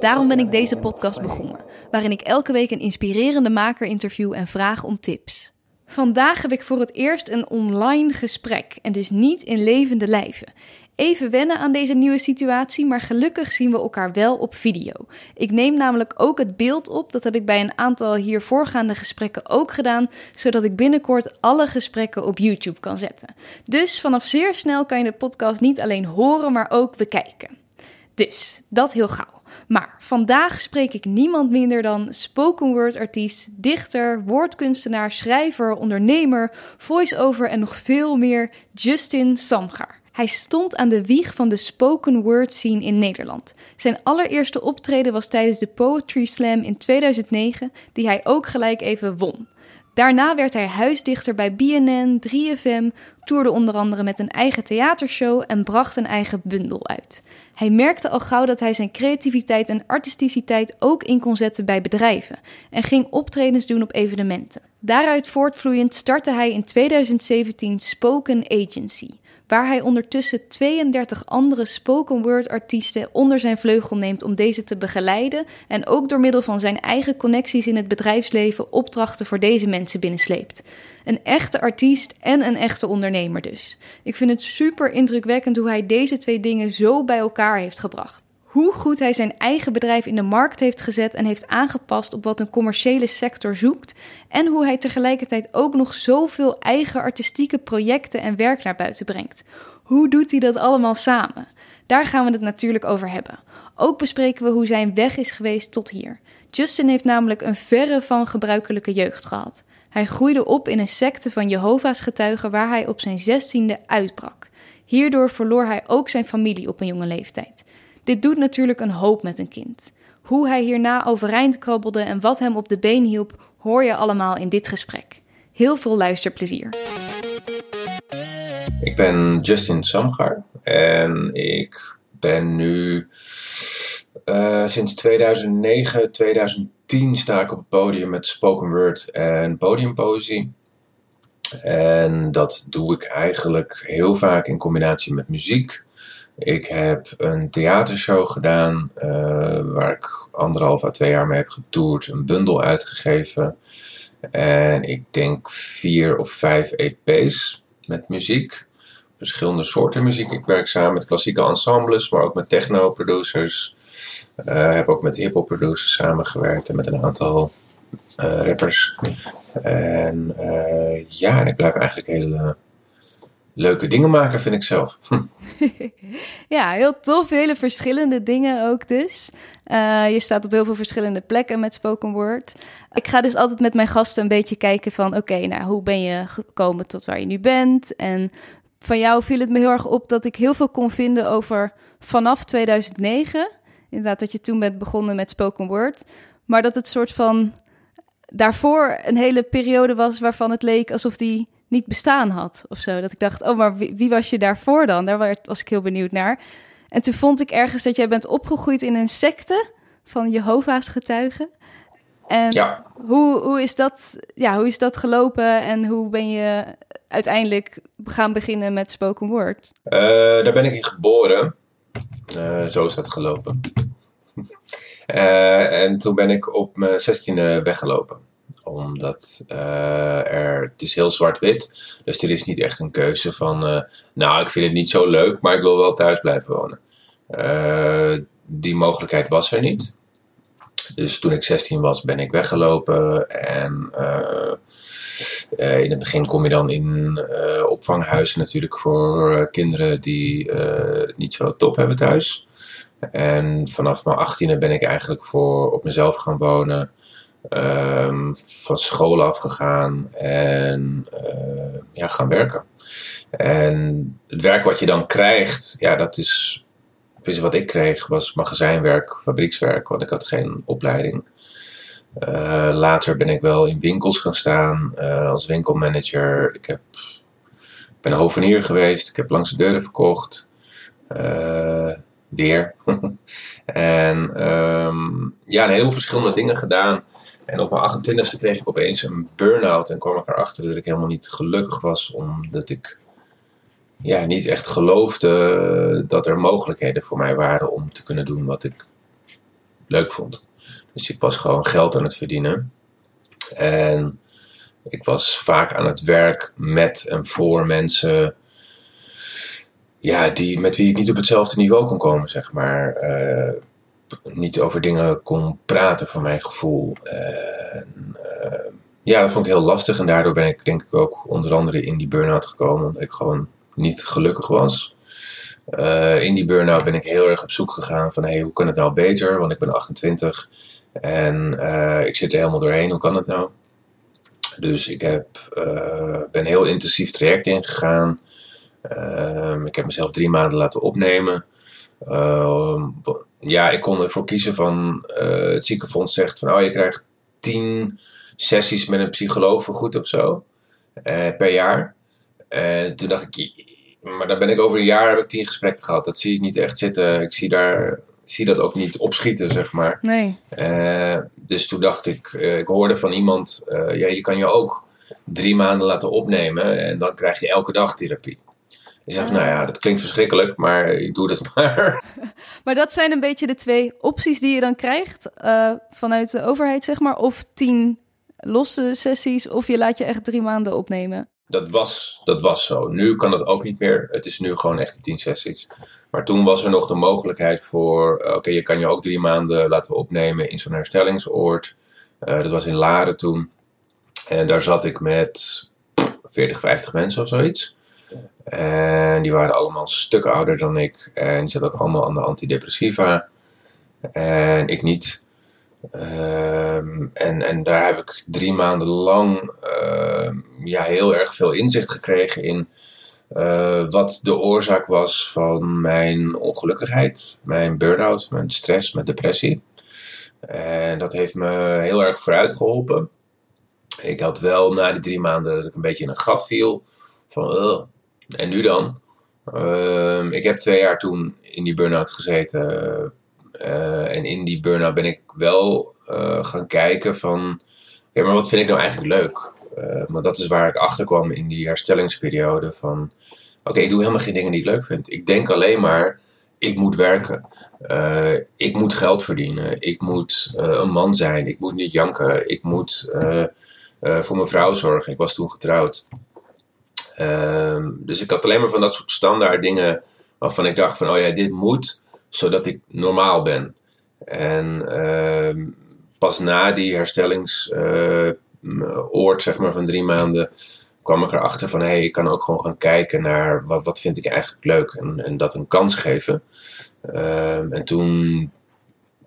Daarom ben ik deze podcast begonnen, waarin ik elke week een inspirerende maker interview en vraag om tips. Vandaag heb ik voor het eerst een online gesprek en dus niet in levende lijven. Even wennen aan deze nieuwe situatie, maar gelukkig zien we elkaar wel op video. Ik neem namelijk ook het beeld op, dat heb ik bij een aantal hier voorgaande gesprekken ook gedaan, zodat ik binnenkort alle gesprekken op YouTube kan zetten. Dus vanaf zeer snel kan je de podcast niet alleen horen, maar ook bekijken. Dus, dat heel gauw. Maar vandaag spreek ik niemand minder dan spoken word artiest, dichter, woordkunstenaar, schrijver, ondernemer, voice-over en nog veel meer Justin Samgar. Hij stond aan de wieg van de spoken word scene in Nederland. Zijn allereerste optreden was tijdens de Poetry Slam in 2009, die hij ook gelijk even won. Daarna werd hij huisdichter bij BNN, 3FM, toerde onder andere met een eigen theatershow en bracht een eigen bundel uit. Hij merkte al gauw dat hij zijn creativiteit en artisticiteit ook in kon zetten bij bedrijven en ging optredens doen op evenementen. Daaruit voortvloeiend startte hij in 2017 Spoken Agency, waar hij ondertussen 32 andere spoken word artiesten onder zijn vleugel neemt om deze te begeleiden en ook door middel van zijn eigen connecties in het bedrijfsleven opdrachten voor deze mensen binnensleept. Een echte artiest en een echte ondernemer dus. Ik vind het super indrukwekkend hoe hij deze twee dingen zo bij elkaar heeft gebracht hoe goed hij zijn eigen bedrijf in de markt heeft gezet en heeft aangepast op wat een commerciële sector zoekt. En hoe hij tegelijkertijd ook nog zoveel eigen artistieke projecten en werk naar buiten brengt. Hoe doet hij dat allemaal samen? Daar gaan we het natuurlijk over hebben. Ook bespreken we hoe zijn weg is geweest tot hier. Justin heeft namelijk een verre van gebruikelijke jeugd gehad. Hij groeide op in een secte van Jehovah's getuigen waar hij op zijn zestiende uitbrak. Hierdoor verloor hij ook zijn familie op een jonge leeftijd. Dit doet natuurlijk een hoop met een kind. Hoe hij hierna overeind krabbelde en wat hem op de been hielp, hoor je allemaal in dit gesprek. Heel veel luisterplezier. Ik ben Justin Samgar en ik ben nu uh, sinds 2009, 2010 sta ik op het podium met spoken word en podiumpoëzie. En dat doe ik eigenlijk heel vaak in combinatie met muziek. Ik heb een theatershow gedaan uh, waar ik anderhalf à twee jaar mee heb getoerd, een bundel uitgegeven. En ik denk vier of vijf EP's met muziek. Verschillende soorten muziek. Ik werk samen met klassieke ensembles, maar ook met techno-producers. Uh, heb ook met hip-hop producers samengewerkt en met een aantal uh, rappers. En ja, ik blijf eigenlijk hele leuke dingen maken, vind ik zelf. ja, heel tof. Hele verschillende dingen ook dus. Uh, je staat op heel veel verschillende plekken met spoken word. Ik ga dus altijd met mijn gasten een beetje kijken van... oké, nou, hoe ben je gekomen tot waar je nu bent? En van jou viel het me heel erg op dat ik heel veel kon vinden over vanaf 2009. Inderdaad, dat je toen bent begonnen met spoken word. Maar dat het soort van daarvoor een hele periode was waarvan het leek alsof die niet bestaan had of zo. Dat ik dacht, oh, maar wie, wie, was je daarvoor dan? Daar was ik heel benieuwd naar. En toen vond ik ergens dat jij bent opgegroeid in een secte van Jehovah's getuigen. En ja. hoe, hoe, is dat, ja, hoe is dat gelopen en hoe ben je uiteindelijk gaan beginnen met spoken word? Uh, daar ben ik in geboren. Uh, zo is dat gelopen. uh, en toen ben ik op mijn zestiende weggelopen omdat uh, er, het is heel zwart-wit. Dus er is niet echt een keuze van, uh, nou ik vind het niet zo leuk, maar ik wil wel thuis blijven wonen. Uh, die mogelijkheid was er niet. Dus toen ik 16 was, ben ik weggelopen. En in het begin kom je dan in opvanghuizen natuurlijk voor kinderen die niet zo top hebben thuis. En vanaf mijn 18e ben ik eigenlijk voor op mezelf gaan wonen. Um, van school afgegaan en uh, ja, gaan werken. En het werk wat je dan krijgt, ja, dat is. Wat ik kreeg was magazijnwerk, fabriekswerk, want ik had geen opleiding. Uh, later ben ik wel in winkels gaan staan uh, als winkelmanager. Ik heb, ben hovenier geweest. Ik heb langs de deuren verkocht. Weer. en um, ja, een heleboel verschillende dingen gedaan. En op mijn 28e kreeg ik opeens een burn-out. En kwam ik erachter dat ik helemaal niet gelukkig was. Omdat ik ja, niet echt geloofde dat er mogelijkheden voor mij waren om te kunnen doen wat ik leuk vond. Dus ik was gewoon geld aan het verdienen. En ik was vaak aan het werk met en voor mensen ja, die, met wie ik niet op hetzelfde niveau kon komen, zeg maar. Uh, niet over dingen kon praten, van mijn gevoel. En, uh, ja, dat vond ik heel lastig. En daardoor ben ik denk ik ook onder andere in die burn-out gekomen. Omdat ik gewoon niet gelukkig was. Uh, in die burn-out ben ik heel erg op zoek gegaan van hey, hoe kan het nou beter? Want ik ben 28 en uh, ik zit er helemaal doorheen. Hoe kan het nou? Dus ik heb, ben heel intensief traject ingegaan. ik heb mezelf drie maanden laten opnemen. Ja, ik kon ervoor kiezen van het ziekenfonds zegt van oh, je krijgt tien sessies met een psycholoog voor goed of zo per jaar. En toen dacht ik, maar dan ben ik over een jaar heb ik tien gesprekken gehad. Dat zie ik niet echt zitten. Ik zie daar zie dat ook niet opschieten, zeg maar. Nee. Dus toen dacht ik, ik hoorde van iemand, ja, je kan je ook drie maanden laten opnemen en dan krijg je elke dag therapie. Ik zeg, ah. nou ja, dat klinkt verschrikkelijk, maar ik doe dat maar. maar dat zijn een beetje de twee opties die je dan krijgt vanuit de overheid, zeg maar. Of tien losse sessies, of je laat je echt drie maanden opnemen. Dat was, dat was zo. Nu kan dat ook niet meer. Het is nu gewoon echt tien sessies. Maar toen was er nog de mogelijkheid voor... Eh, oké, je kan je ook drie maanden laten opnemen in zo'n herstellingsoord. Uh, dat was in Laren toen. En daar zat ik met 40, 50 mensen of zoiets. En die waren allemaal een stuk ouder dan ik. En die zaten ook allemaal aan de antidepressiva. En ik niet. Um, en, en daar heb ik drie maanden lang uh, ja, heel erg veel inzicht gekregen in uh, wat de oorzaak was van mijn ongelukkigheid, mijn burn-out, mijn stress, mijn depressie. En dat heeft me heel erg vooruit geholpen. Ik had wel na die drie maanden dat ik een beetje in een gat viel. Van, en nu dan? Uh, ik heb twee jaar toen in die burn-out gezeten uh, en in die burn-out ben ik wel uh, gaan kijken van, ja, maar wat vind ik nou eigenlijk leuk? Uh, maar dat is waar ik achter kwam in die herstellingsperiode van, oké, ik doe helemaal geen dingen die ik leuk vind. Ik denk alleen maar, ik moet werken. ik moet geld verdienen. Ik moet een man zijn. Ik moet niet janken. Ik moet voor mijn vrouw zorgen. Ik was toen getrouwd. Ehm, dus ik had alleen maar van dat soort standaard dingen waarvan ik dacht van, oh ja, dit moet zodat ik normaal ben. En uh, pas na die herstellingsoord, uh, zeg maar, van drie maanden, kwam ik erachter van, hé, hey, ik kan ook gewoon gaan kijken naar wat, wat vind ik eigenlijk leuk en, en dat een kans geven. Uh, en toen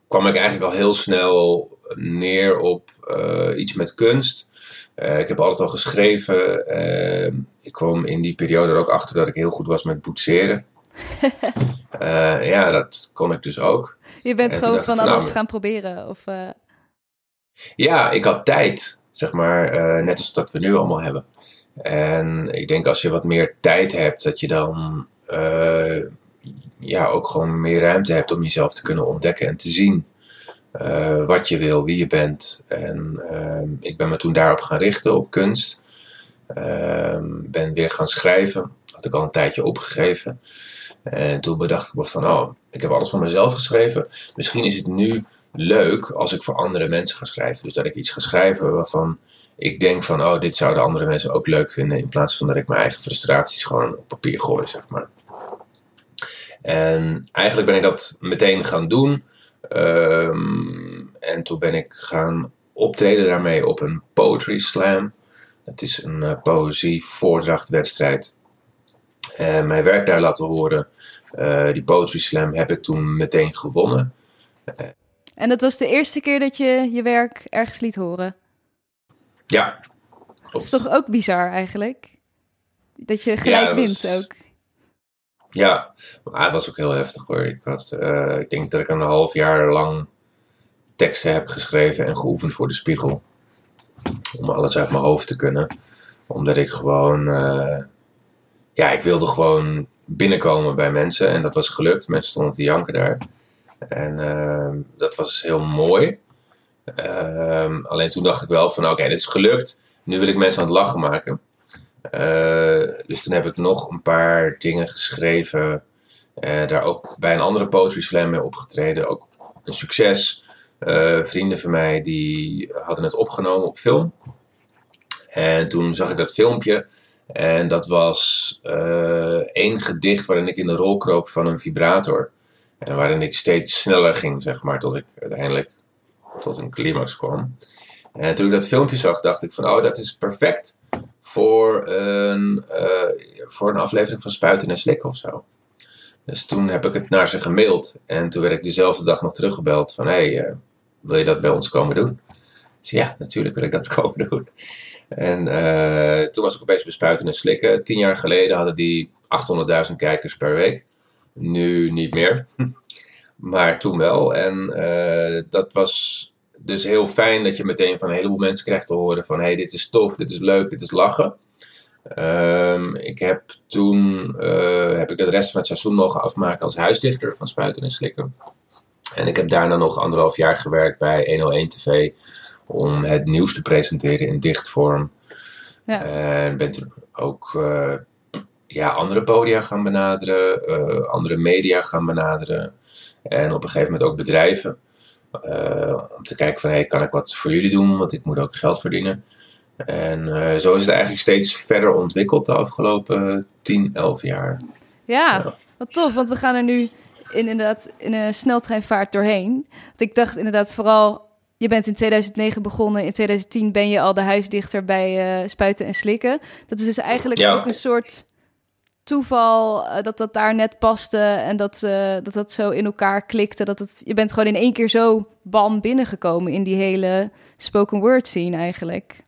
kwam ik eigenlijk al heel snel neer op uh, iets met kunst. Uh, ik heb altijd al geschreven. Uh, ik kwam in die periode er ook achter dat ik heel goed was met boetseren. uh, ja, dat kon ik dus ook. Je bent gewoon van alles nou, gaan proberen? Of. Ja, ik had tijd, zeg maar, net als dat we nu allemaal hebben. En ik denk als je wat meer tijd hebt, dat je dan ja, ook gewoon meer ruimte hebt om jezelf te kunnen ontdekken en te zien. wat je wil, wie je bent. En ehm, ik ben me toen daarop gaan richten, op kunst. Ehm, ben weer gaan schrijven. Had ik al een tijdje opgegeven. En toen bedacht ik me van, oh, ik heb alles van mezelf geschreven. Misschien is het nu leuk als ik voor andere mensen ga schrijven. Dus dat ik iets ga schrijven waarvan ik denk van, oh, dit zouden andere mensen ook leuk vinden. In plaats van dat ik mijn eigen frustraties gewoon op papier gooi, zeg maar. En eigenlijk ben ik dat meteen gaan doen. Um, en toen ben ik gaan optreden daarmee op een poetry slam. Het is een uh, poëzie voordrachtwedstrijd uh, mijn werk daar laten horen. Uh, die Poetry Slam heb ik toen meteen gewonnen. en dat was de eerste keer dat je je werk ergens liet horen? Ja. Dat is toch ook bizar eigenlijk? Dat je gelijk ja, wint ook. Ja, maar het was ook heel heftig hoor. Ik, had, uh, ik denk dat ik een half jaar lang teksten heb geschreven en geoefend voor de spiegel. Om alles uit mijn hoofd te kunnen. Omdat ik gewoon, uh, ja, ik wilde gewoon binnenkomen bij mensen en dat was gelukt. Mensen stonden te janken daar. En uh, dat was heel mooi. Uh, alleen toen dacht ik wel van oké, dit is gelukt. Nu wil ik mensen aan het lachen maken. Uh, dus toen heb ik nog een paar dingen geschreven. Uh, daar ook bij een andere poetry slam mee opgetreden. Ook een succes. Uh, vrienden van mij die hadden het opgenomen op film. En toen zag ik dat filmpje. En dat was één gedicht waarin ik in de rol kroop van een vibrator. En waarin ik steeds sneller ging, zeg maar, tot ik uiteindelijk tot een climax kwam. En toen ik dat filmpje zag, dacht ik van, oh, dat is perfect voor een, uh, voor een aflevering van Spuiten en Slikken of zo. Dus toen heb ik het naar ze gemaild. En toen werd ik dezelfde dag nog teruggebeld van, hey, uh, wil je dat bij ons komen doen? Dus ja, natuurlijk wil ik dat komen doen. En uh, toen was ik opeens bij Spuiten en Slikken. Tien jaar geleden hadden die 800.000 kijkers per week. Nu niet meer. maar toen wel. En dat was dus heel fijn dat je meteen van een heleboel mensen krijgt te horen van hey, dit is tof, dit is leuk, dit is lachen. Um, ik heb toen uh, heb ik de rest van het seizoen mogen afmaken als huisdichter van Spuiten en Slikken. En ik heb daarna nog anderhalf jaar gewerkt bij 101 TV om het nieuws te presenteren in dichtvorm. Ja. En ben toen ook uh, ja, andere podia gaan benaderen, uh, andere media gaan benaderen. En op een gegeven moment ook bedrijven. Uh, om te kijken van, hey, kan ik wat voor jullie doen? Want ik moet ook geld verdienen. En uh, zo is het eigenlijk steeds verder ontwikkeld de afgelopen 10, 11 jaar. Ja, ja, wat tof. Want we gaan er nu in, inderdaad in een sneltreinvaart doorheen. Want ik dacht inderdaad vooral... Je bent in 2009 begonnen. In 2010 ben je al de huisdichter bij uh, Spuiten en Slikken. Dat is dus eigenlijk ja. ook een soort toeval uh, dat dat daar net paste en dat, uh, dat dat zo in elkaar klikte. Dat het, je bent gewoon in één keer zo bam binnengekomen in die hele spoken word scene eigenlijk.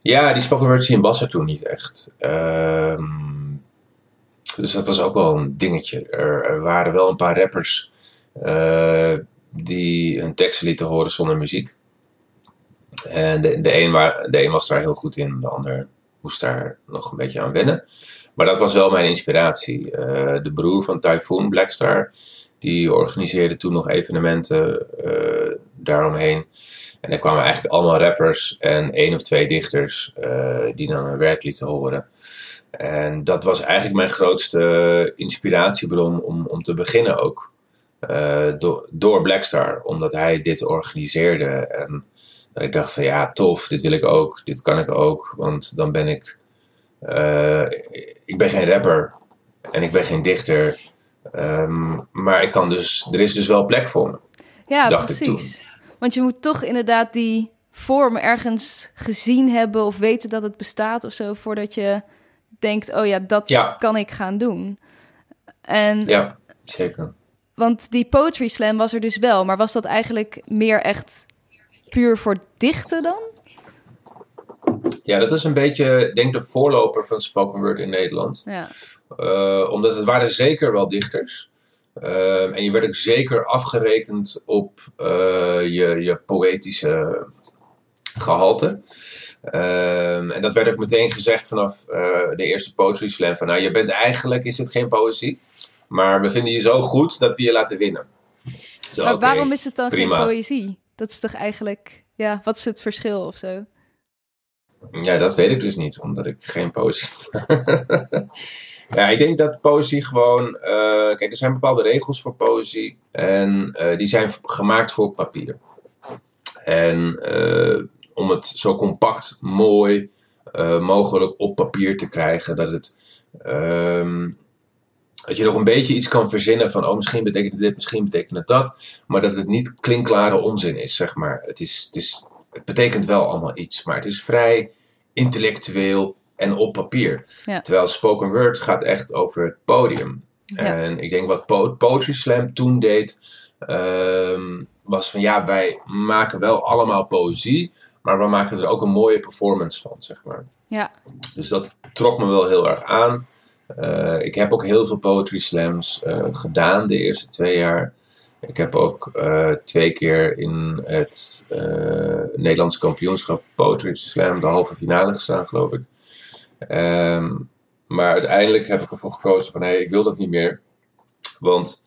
Ja, die spoken word scene was er toen niet echt. Um, dus dat was ook wel een dingetje. Er, er waren wel een paar rappers uh, die hun teksten lieten horen zonder muziek. En de, de, een waar, de een was daar heel goed in, de ander moest daar nog een beetje aan wennen. Maar dat was wel mijn inspiratie. Uh, de broer van Typhoon, Blackstar, die organiseerde toen nog evenementen uh, daaromheen. En er kwamen eigenlijk allemaal rappers en één of twee dichters uh, die dan hun werk lieten horen. En dat was eigenlijk mijn grootste inspiratiebron om, om te beginnen ook. Do door Blackstar, omdat hij dit organiseerde. En ik dacht van ja, tof, dit wil ik ook, dit kan ik ook. Want dan ben ik uh, ik ben geen rapper en ik ben geen dichter. Um, maar ik kan dus, er is dus wel plek voor me. Ja, dacht precies. Ik toen. Want je moet toch inderdaad die vorm ergens gezien hebben of weten dat het bestaat of zo, voordat je denkt, oh ja, dat ja. kan ik gaan doen. En, ja, zeker. Want die poetry slam was er dus wel, maar was dat eigenlijk meer echt puur voor dichten dan? Ja, dat is een beetje, denk de voorloper van spoken word in Nederland. Ja. Uh, omdat het waren zeker wel dichters. Uh, en je werd ook zeker afgerekend op uh, je, je poëtische gehalte. Ehm, en dat werd ook meteen gezegd vanaf de eerste poetry slam. Van nou, je bent eigenlijk, is het geen poëzie. Maar we vinden je zo goed dat we je laten winnen. Zo, maar okay, waarom is het dan prima. geen poëzie? Dat is toch eigenlijk, ja, wat is het verschil of zo? Ja, dat weet ik dus niet, omdat ik geen poëzie. ja, ik denk dat poëzie gewoon. Uh, kijk, er zijn bepaalde regels voor poëzie. En uh, die zijn gemaakt voor papier. En uh, om het zo compact, mooi mogelijk op papier te krijgen, dat het. Um, dat je nog een beetje iets kan verzinnen van, oh, misschien betekent dit, misschien betekent dat. Maar dat het niet klinkklare onzin is, zeg maar. Het is, het is het betekent wel allemaal iets, maar het is vrij intellectueel en op papier. Terwijl spoken word gaat echt over het podium. En ik denk wat po Poetry Slam toen deed, um, was van ja, wij maken wel allemaal poëzie, maar we maken er ook een mooie performance van, zeg maar. Ja. Dus dat trok me wel heel erg aan. Uh, ik heb ook heel veel poetry slams uh, gedaan de eerste twee jaar. Ik heb ook eh, twee keer in het uh, Nederlandse kampioenschap Poetry Slam de halve finale gestaan, geloof ik. Ehm, maar uiteindelijk heb ik ervoor gekozen van, hé, hey, ik wil dat niet meer. Want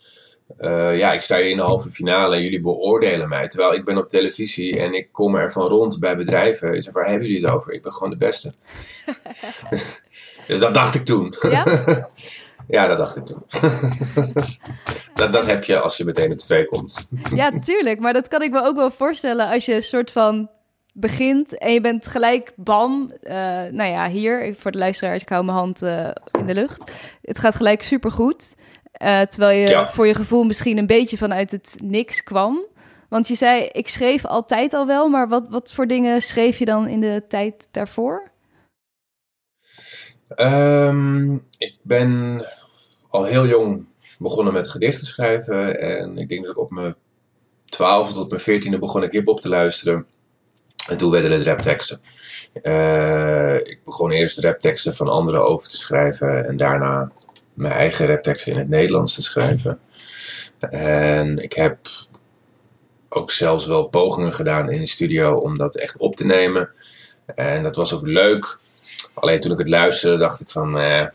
uh, ja, ik sta hier in de halve finale en jullie beoordelen mij. Terwijl ik ben op televisie en ik kom er van rond bij bedrijven. Ik zeg, waar hebben jullie het over? Ik ben gewoon de beste. dus dat dacht ik toen. Ja? ja, dat dacht ik toen. dat, dat heb je als je meteen op tv komt. ja, tuurlijk. Maar dat kan ik me ook wel voorstellen als je een soort van begint en je bent gelijk bam. Uh, nou ja, hier, voor de luisteraars, ik hou mijn hand uh, in de lucht. Het gaat gelijk supergoed. Uh, terwijl je voor je gevoel misschien een beetje vanuit het niks kwam. Want je zei, ik schreef altijd al wel, maar wat, wat voor dingen schreef je dan in de tijd daarvoor? Um, ik ben al heel jong begonnen met gedichten schrijven. En ik denk dat ik op mijn twaalfde tot mijn veertiende begon ik hip-hop te luisteren. En toen werden het rapteksten. Uh, ik begon eerst rapteksten van anderen over te schrijven. En daarna mijn eigen rapteksten in het Nederlands te schrijven. En ik heb ook zelfs wel pogingen gedaan in de studio om dat echt op te nemen. En dat was ook leuk. Alleen toen ik het luisterde, dacht ik van, eh,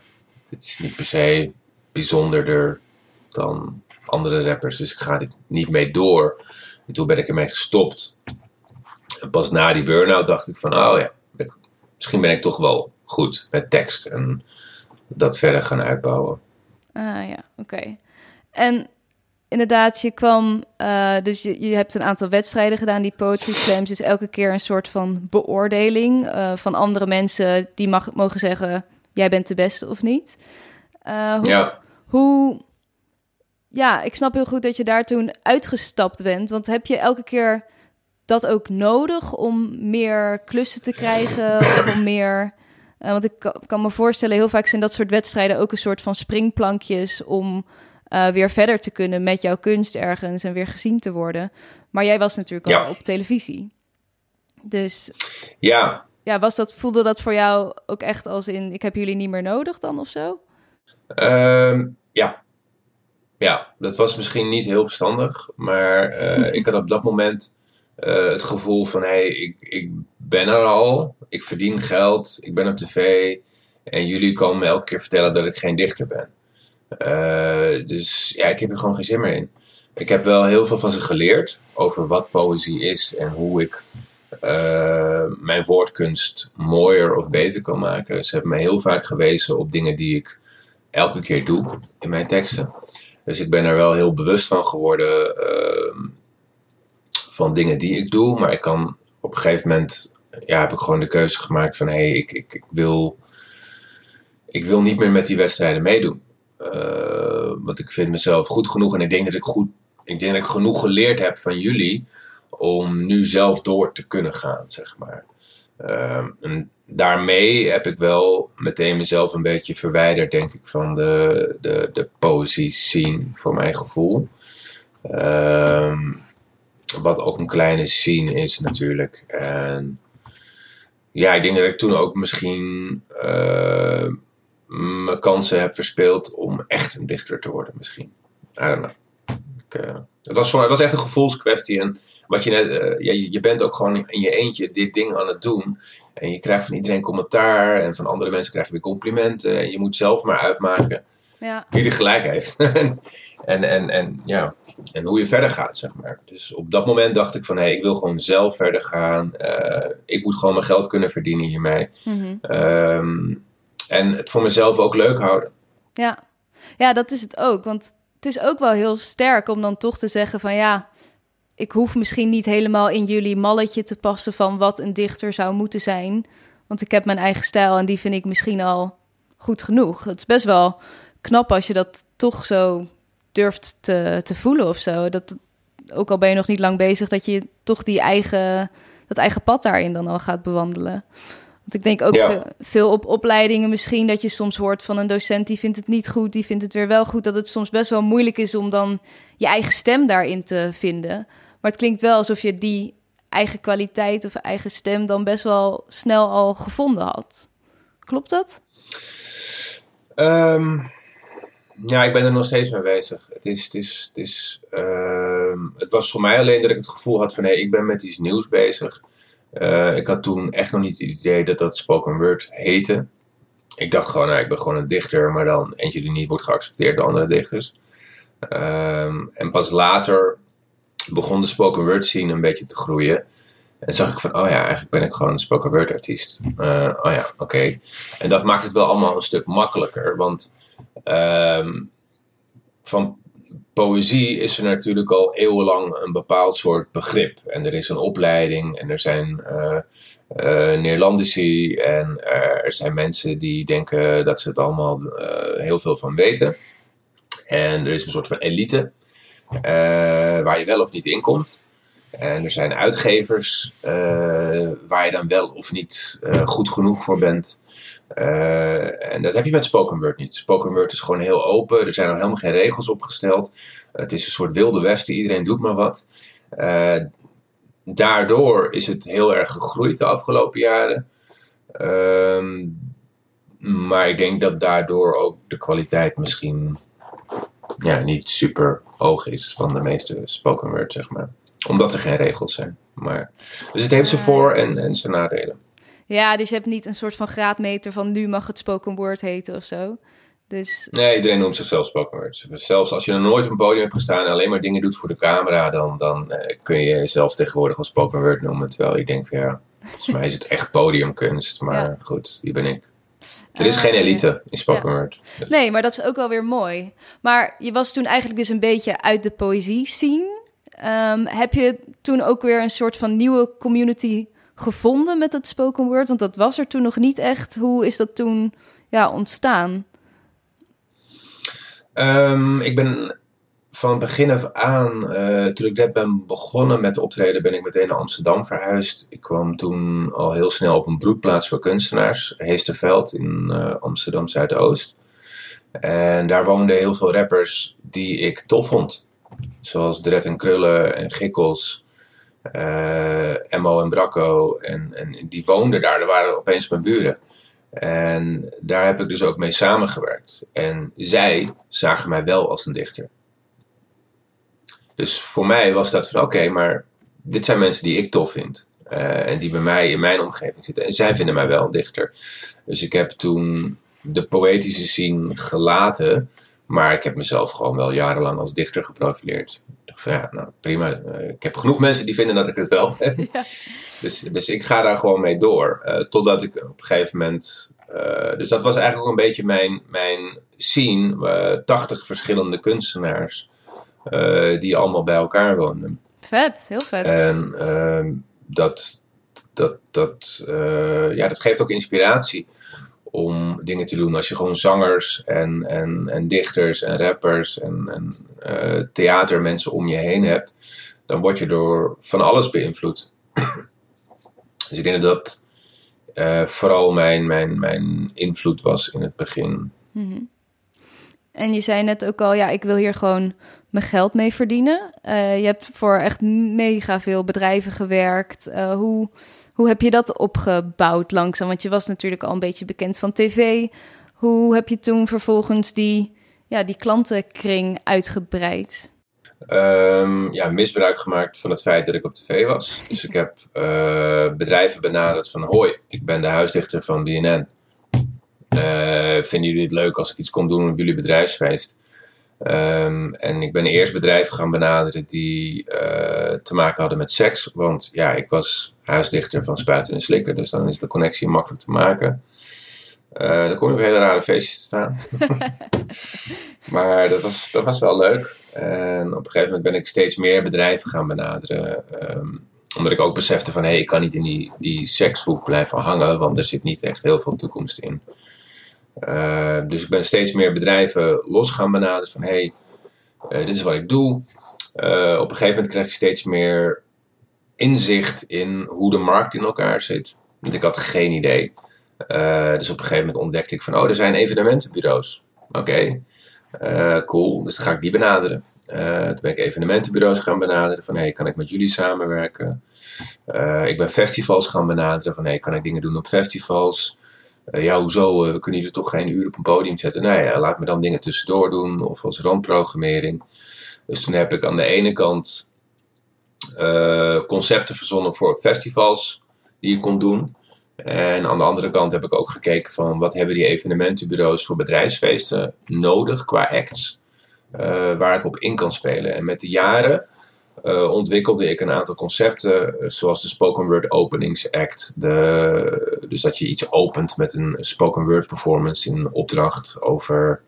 dit is niet per se bijzonderder dan andere rappers, dus ik ga dit niet mee door. En toen ben ik ermee gestopt. En pas na die burn-out dacht ik van, oh ja, misschien ben ik toch wel goed met tekst. En dat verder gaan uitbouwen. Ah ja, oké. En inderdaad, je kwam, uh, dus je, je, hebt een aantal wedstrijden gedaan, die Poetry Slams. Dus elke keer een soort van beoordeling uh, van andere mensen die mag, mogen zeggen, jij bent de beste of niet. Uh, hoe, ja. Hoe, ja, ik snap heel goed dat je daar toen uitgestapt bent. Want heb je elke keer dat ook nodig om meer klussen te krijgen of om meer want ik kan, me voorstellen, heel vaak zijn dat soort wedstrijden ook een soort van springplankjes om uh, weer verder te kunnen met jouw kunst ergens en weer gezien te worden. Maar jij was natuurlijk al op televisie. Dus ja. Ja, was dat, voelde dat voor jou ook echt als in, ik heb jullie niet meer nodig dan of zo? Uh, ja. Ja, dat was misschien niet heel verstandig, maar uh, ik had op dat moment uh, het gevoel van, hé, hey, ik, ik ben er al, ik verdien geld, ik ben op tv en jullie komen me elke keer vertellen dat ik geen dichter ben. Uh, dus ja, ik heb er gewoon geen zin meer in. Ik heb wel heel veel van ze geleerd over wat poëzie is en hoe ik uh, mijn woordkunst mooier of beter kan maken. Ze hebben me heel vaak gewezen op dingen die ik elke keer doe in mijn teksten. Dus ik ben er wel heel bewust van geworden uh, van dingen die ik doe. Maar ik kan op een gegeven moment, ja, heb ik gewoon de keuze gemaakt van hé, hey, ik, ik, ik, wil, ik wil niet meer met die wedstrijden meedoen. Uh, want ik vind mezelf goed genoeg en ik denk dat ik goed, ik denk dat ik genoeg geleerd heb van jullie om nu zelf door te kunnen gaan, zeg maar. Uh, en daarmee heb ik wel meteen mezelf een beetje verwijderd, denk ik, van de, de, de poëzie scene, voor mijn gevoel. Uh, wat ook een kleine scene is natuurlijk. En ja, ik denk dat ik toen ook misschien uh, mijn kansen heb verspeeld om echt een dichter te worden misschien. I don't know. Ik, uh, het, was het was echt een gevoelskwestie. En wat je, net, uh, ja, je bent ook gewoon in je eentje dit ding aan het doen. En je krijgt van iedereen commentaar. En van andere mensen krijg je weer complimenten. En je moet zelf maar uitmaken ja. wie er gelijk heeft. En, en, en, ja, en hoe je verder gaat, zeg maar. Dus op dat moment dacht ik van, hé, hey, ik wil gewoon zelf verder gaan. Uh, ik moet gewoon mijn geld kunnen verdienen hiermee. Mm um, en het voor mezelf ook leuk houden. Ja. ja, dat is het ook. Want het is ook wel heel sterk om dan toch te zeggen van, ja, ik hoef misschien niet helemaal in jullie malletje te passen van wat een dichter zou moeten zijn. Want ik heb mijn eigen stijl en die vind ik misschien al goed genoeg. Het is best wel knap als je dat toch zo durft te, te voelen of zo. Dat, ook al ben je nog niet lang bezig, dat je toch die eigen, dat eigen pad daarin dan al gaat bewandelen. Want ik denk ook veel op opleidingen misschien dat je soms hoort van een docent die vindt het niet goed, die vindt het weer wel goed. Dat het soms best wel moeilijk is om dan je eigen stem daarin te vinden. Maar het klinkt wel alsof je die eigen kwaliteit of eigen stem dan best wel snel al gevonden had. Klopt dat? Um, Ja, ik ben er nog steeds mee bezig. Het, is, het, is, het, is, ehm, het was voor mij alleen dat ik het gevoel had van hé, ik ben met iets nieuws bezig. Uh, ik had toen echt nog niet het idee dat dat spoken word heette. Ik dacht gewoon, nou, ik ben gewoon een dichter, maar dan eentje die niet wordt geaccepteerd door andere dichters. Um, en pas later begon de spoken word scene een beetje te groeien. En zag ik van, oh ja, eigenlijk ben ik gewoon een spoken word artiest. Uh, oh ja, oké. En dat maakt het wel allemaal een stuk makkelijker. Want um, van poëzie is er natuurlijk al eeuwenlang een bepaald soort begrip. En er is een opleiding en er zijn uh, Neerlandici en er zijn mensen die denken dat ze het allemaal heel veel van weten. En er is een soort van elite waar je wel of niet in komt. En er zijn uitgevers waar je dan wel of niet goed genoeg voor bent. Uh, en dat heb je met spoken word niet. Spoken word is gewoon heel open. Er zijn nog helemaal geen regels opgesteld. Het is een soort wilde westen. Iedereen doet maar wat. Uh, daardoor is het heel erg gegroeid de afgelopen jaren. Uh, maar ik denk dat daardoor ook de kwaliteit misschien ja, niet super hoog is van de meeste spoken word, zeg maar. Omdat er geen regels zijn. Maar, dus het heeft zijn voor- en, en zijn nadelen. Ja, dus je hebt niet een soort van graadmeter van nu mag het spoken word heten of zo. Dus... Nee, iedereen noemt zichzelf spoken word. Zelfs als je nog nooit op een podium hebt gestaan en alleen maar dingen doet voor de camera, dan, dan eh, kun je jezelf tegenwoordig als spoken word noemen. Terwijl ik denk, ja, volgens mij is het echt podiumkunst. Maar ja. goed, wie ben ik? Er is uh, geen elite in spoken word. Dus. Nee, maar dat is ook wel weer mooi. Maar je was toen eigenlijk dus een beetje uit de poëzie scene. Um, heb je toen ook weer een soort van nieuwe community gevonden met het spoken word? Want dat was er toen nog niet echt. Hoe is dat toen ja, ontstaan? Um, ik ben van begin af aan, uh, toen ik net ben begonnen met optreden, ben ik meteen naar Amsterdam verhuisd. Ik kwam toen al heel snel op een broedplaats voor kunstenaars, Heesterveld in uh, Amsterdam Zuidoost. En daar woonden heel veel rappers die ik tof vond. Zoals Dred en Krullen en Gikkels uh, Emmo en Bracco. En, en die woonden daar, dat waren opeens mijn buren. En daar heb ik dus ook mee samengewerkt. En zij zagen mij wel als een dichter. Dus voor mij was dat van oké, maar dit zijn mensen die ik tof vind. Uh, en die bij mij in mijn omgeving zitten. En zij vinden mij wel een dichter. Dus ik heb toen de poëtische scene gelaten. Maar ik heb mezelf gewoon wel jarenlang als dichter geprofileerd. Ik dacht van ja, nou prima. Ik heb genoeg mensen die vinden dat ik het wel heb. Ja. Dus, dus ik ga daar gewoon mee door. Uh, totdat ik op een gegeven moment. Uh, dus dat was eigenlijk ook een beetje mijn, mijn scene. Uh, 80 verschillende kunstenaars. die allemaal bij elkaar woonden. Vet, heel vet. En dat, dat, dat, ja, dat geeft ook inspiratie om dingen te doen. Als je gewoon zangers en, en, en dichters en rappers en, en uh, theatermensen om je heen hebt, dan word je door van alles beïnvloed. dus ik denk dat uh, vooral mijn, mijn, mijn invloed was in het begin. -hmm. En je zei net ook al, ja, ik wil hier gewoon mijn geld mee verdienen. Uh, je hebt voor echt mega veel bedrijven gewerkt. hoe hoe heb je dat opgebouwd langzaam? Want je was natuurlijk al een beetje bekend van tv. Hoe heb je toen vervolgens die, ja, die klantenkring uitgebreid? Um, ja, misbruik gemaakt van het feit dat ik op tv was. Dus ik heb uh, bedrijven benaderd van... Hoi, ik ben de huisdichter van BNN. Uh, vinden jullie het leuk als ik iets kom doen op jullie bedrijfsfeest? Um, en ik ben eerst bedrijven gaan benaderen die uh, te maken hadden met seks. Want ja, ik was huisdichter van Spuiten en Slikken. Dus dan is de connectie makkelijk te maken. Uh, dan kom je op hele rare feestjes te staan. maar dat was, dat was wel leuk. En op een gegeven moment ben ik steeds meer bedrijven gaan benaderen. Um, omdat ik ook besefte van... hé, hey, ik kan niet in die, die sekshoek blijven hangen. Want er zit niet echt heel veel toekomst in. Uh, dus ik ben steeds meer bedrijven los gaan benaderen van hey, uh, dit is wat ik doe. Uh, op een gegeven moment kreeg ik steeds meer inzicht in hoe de markt in elkaar zit. Want ik had geen idee. dus op een gegeven moment ontdekte ik van oh, er zijn evenementenbureaus. Oké, cool. Dus dan ga ik die benaderen. toen ben ik evenementenbureaus gaan benaderen van hey, kan ik met jullie samenwerken? ik ben festivals gaan benaderen van hey, kan ik dingen doen op festivals? Ja, hoezo, we kunnen jullie toch geen uur op een podium zetten? Nou ja, laat me dan dingen tussendoor doen of als randprogrammering. Dus toen heb ik aan de ene kant concepten verzonnen voor festivals die je kon doen. En aan de andere kant heb ik ook gekeken van wat hebben die evenementenbureaus voor bedrijfsfeesten nodig qua acts. Waar ik op in kan spelen. En met de jaren uh, ontwikkelde ik een aantal concepten, uh, zoals de Spoken Word Openings Act. De, dus dat je iets opent met een spoken word performance in opdracht over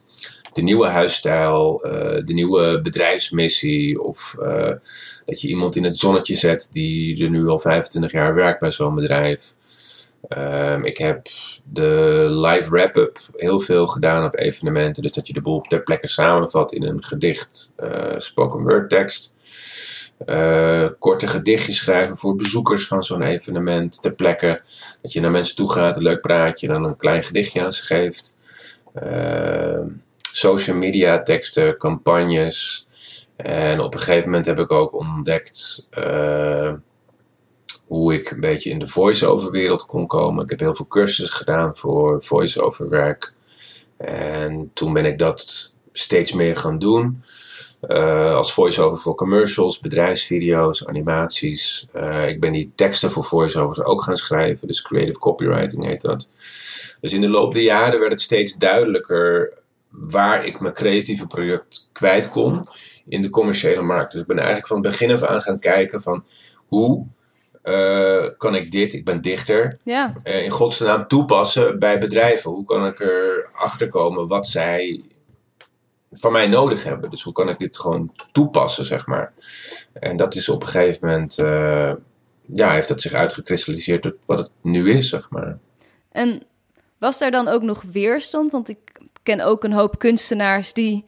de nieuwe huisstijl, de nieuwe bedrijfsmissie. Of dat je iemand in het zonnetje zet die er nu al 25 jaar werkt bij zo'n bedrijf. Um, ik heb de live wrap-up heel veel gedaan op evenementen. Dus dat je de boel ter plekke samenvat in een gedicht, spoken word tekst. Uh, korte gedichtjes schrijven voor bezoekers van zo'n evenement ter plekke. Dat je naar mensen toe gaat, een leuk praatje, dan een klein gedichtje aan ze geeft. Uh, social media teksten, campagnes. En op een gegeven moment heb ik ook ontdekt uh, hoe ik een beetje in de voice-over wereld kon komen. Ik heb heel veel cursussen gedaan voor voice-over werk. En toen ben ik dat steeds meer gaan doen. Uh, als voice-over voor commercials, bedrijfsvideo's, animaties. Uh, ik ben die teksten voor voice-overs ook gaan schrijven. Dus creative copywriting heet dat. Dus in de loop der jaren werd het steeds duidelijker waar ik mijn creatieve project kwijt kon in de commerciële markt. Dus ik ben eigenlijk van het begin af aan gaan kijken van hoe uh, kan ik dit, ik ben dichter, ja. uh, in godsnaam toepassen bij bedrijven? Hoe kan ik erachter komen wat zij van mij nodig hebben? Dus hoe kan ik dit gewoon toepassen, zeg maar? En dat is op een gegeven moment, uh, ja, heeft dat zich uitgekristalliseerd tot wat het nu is, zeg maar. En was daar dan ook nog weerstand? Want ik ken ook een hoop kunstenaars die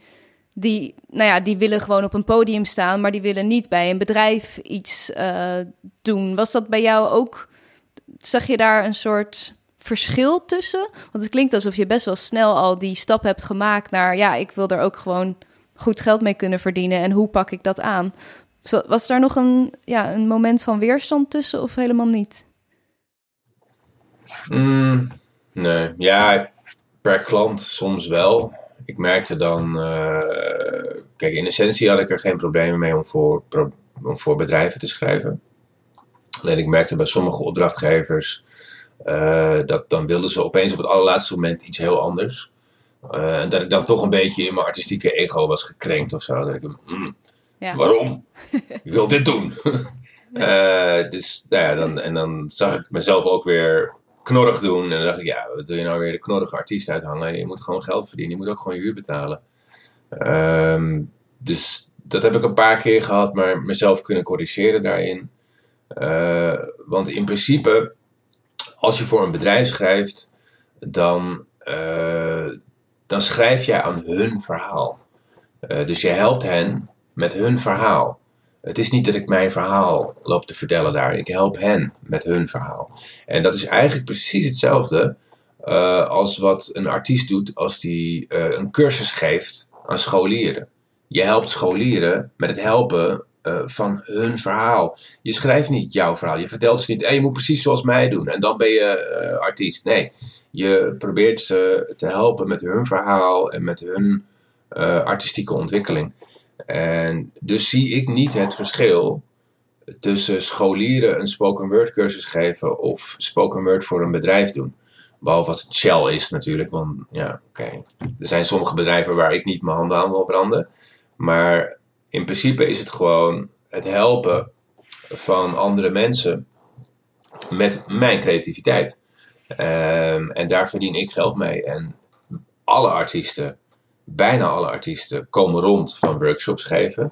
die, nou ja, die willen gewoon op een podium staan, maar die willen niet bij een bedrijf iets uh, doen. Was dat bij jou ook? Zag je daar een soort verschil tussen? Want het klinkt alsof je best wel snel al die stap hebt gemaakt naar, ja, ik wil er ook gewoon goed geld mee kunnen verdienen en hoe pak ik dat aan? Was daar nog een, ja, een moment van weerstand tussen of helemaal niet? Mm, nee, ja, per klant soms wel ik merkte dan, uh, kijk, in essentie had ik er geen problemen mee om voor, om voor bedrijven te schrijven. Alleen ik merkte bij sommige opdrachtgevers uh, dat dan wilden ze opeens op het allerlaatste moment iets heel anders. Uh, en dat ik dan toch een beetje in mijn artistieke ego was gekrenkt of zo. Dat ik, mm, ja. waarom? ik wil dit doen. dus, nou ja, dan, en dan zag ik mezelf ook weer knorrig doen. En dan dacht ik, ja, wat doe je nou weer de knorrige artiest uithangen? Je moet gewoon geld verdienen. Je moet ook gewoon je huur betalen. Um, dus dat heb ik een paar keer gehad, maar mezelf kunnen corrigeren daarin. Uh, want in principe, als je voor een bedrijf schrijft, dan, uh, dan schrijf jij aan hun verhaal. Uh, dus je helpt hen met hun verhaal. Het is niet dat ik mijn verhaal loop te vertellen daar. Ik help hen met hun verhaal. En dat is eigenlijk precies hetzelfde uh, als wat een artiest doet als die een cursus geeft aan scholieren. Je helpt scholieren met het helpen uh, van hun verhaal. Je schrijft niet jouw verhaal. Je vertelt ze niet, hey, je moet precies zoals mij doen. En dan ben je artiest. Nee, je probeert ze te helpen met hun verhaal en met hun artistieke ontwikkeling. En dus zie ik niet het verschil tussen scholieren een spoken word cursus geven of spoken word voor een bedrijf doen. Behalve als het Shell is natuurlijk, want ja, oké. Er zijn sommige bedrijven waar ik niet mijn handen aan wil branden. Maar in principe is het gewoon het helpen van andere mensen met mijn creativiteit. Um, en daar verdien ik geld mee. En alle artiesten bijna alle artiesten komen rond van workshops geven.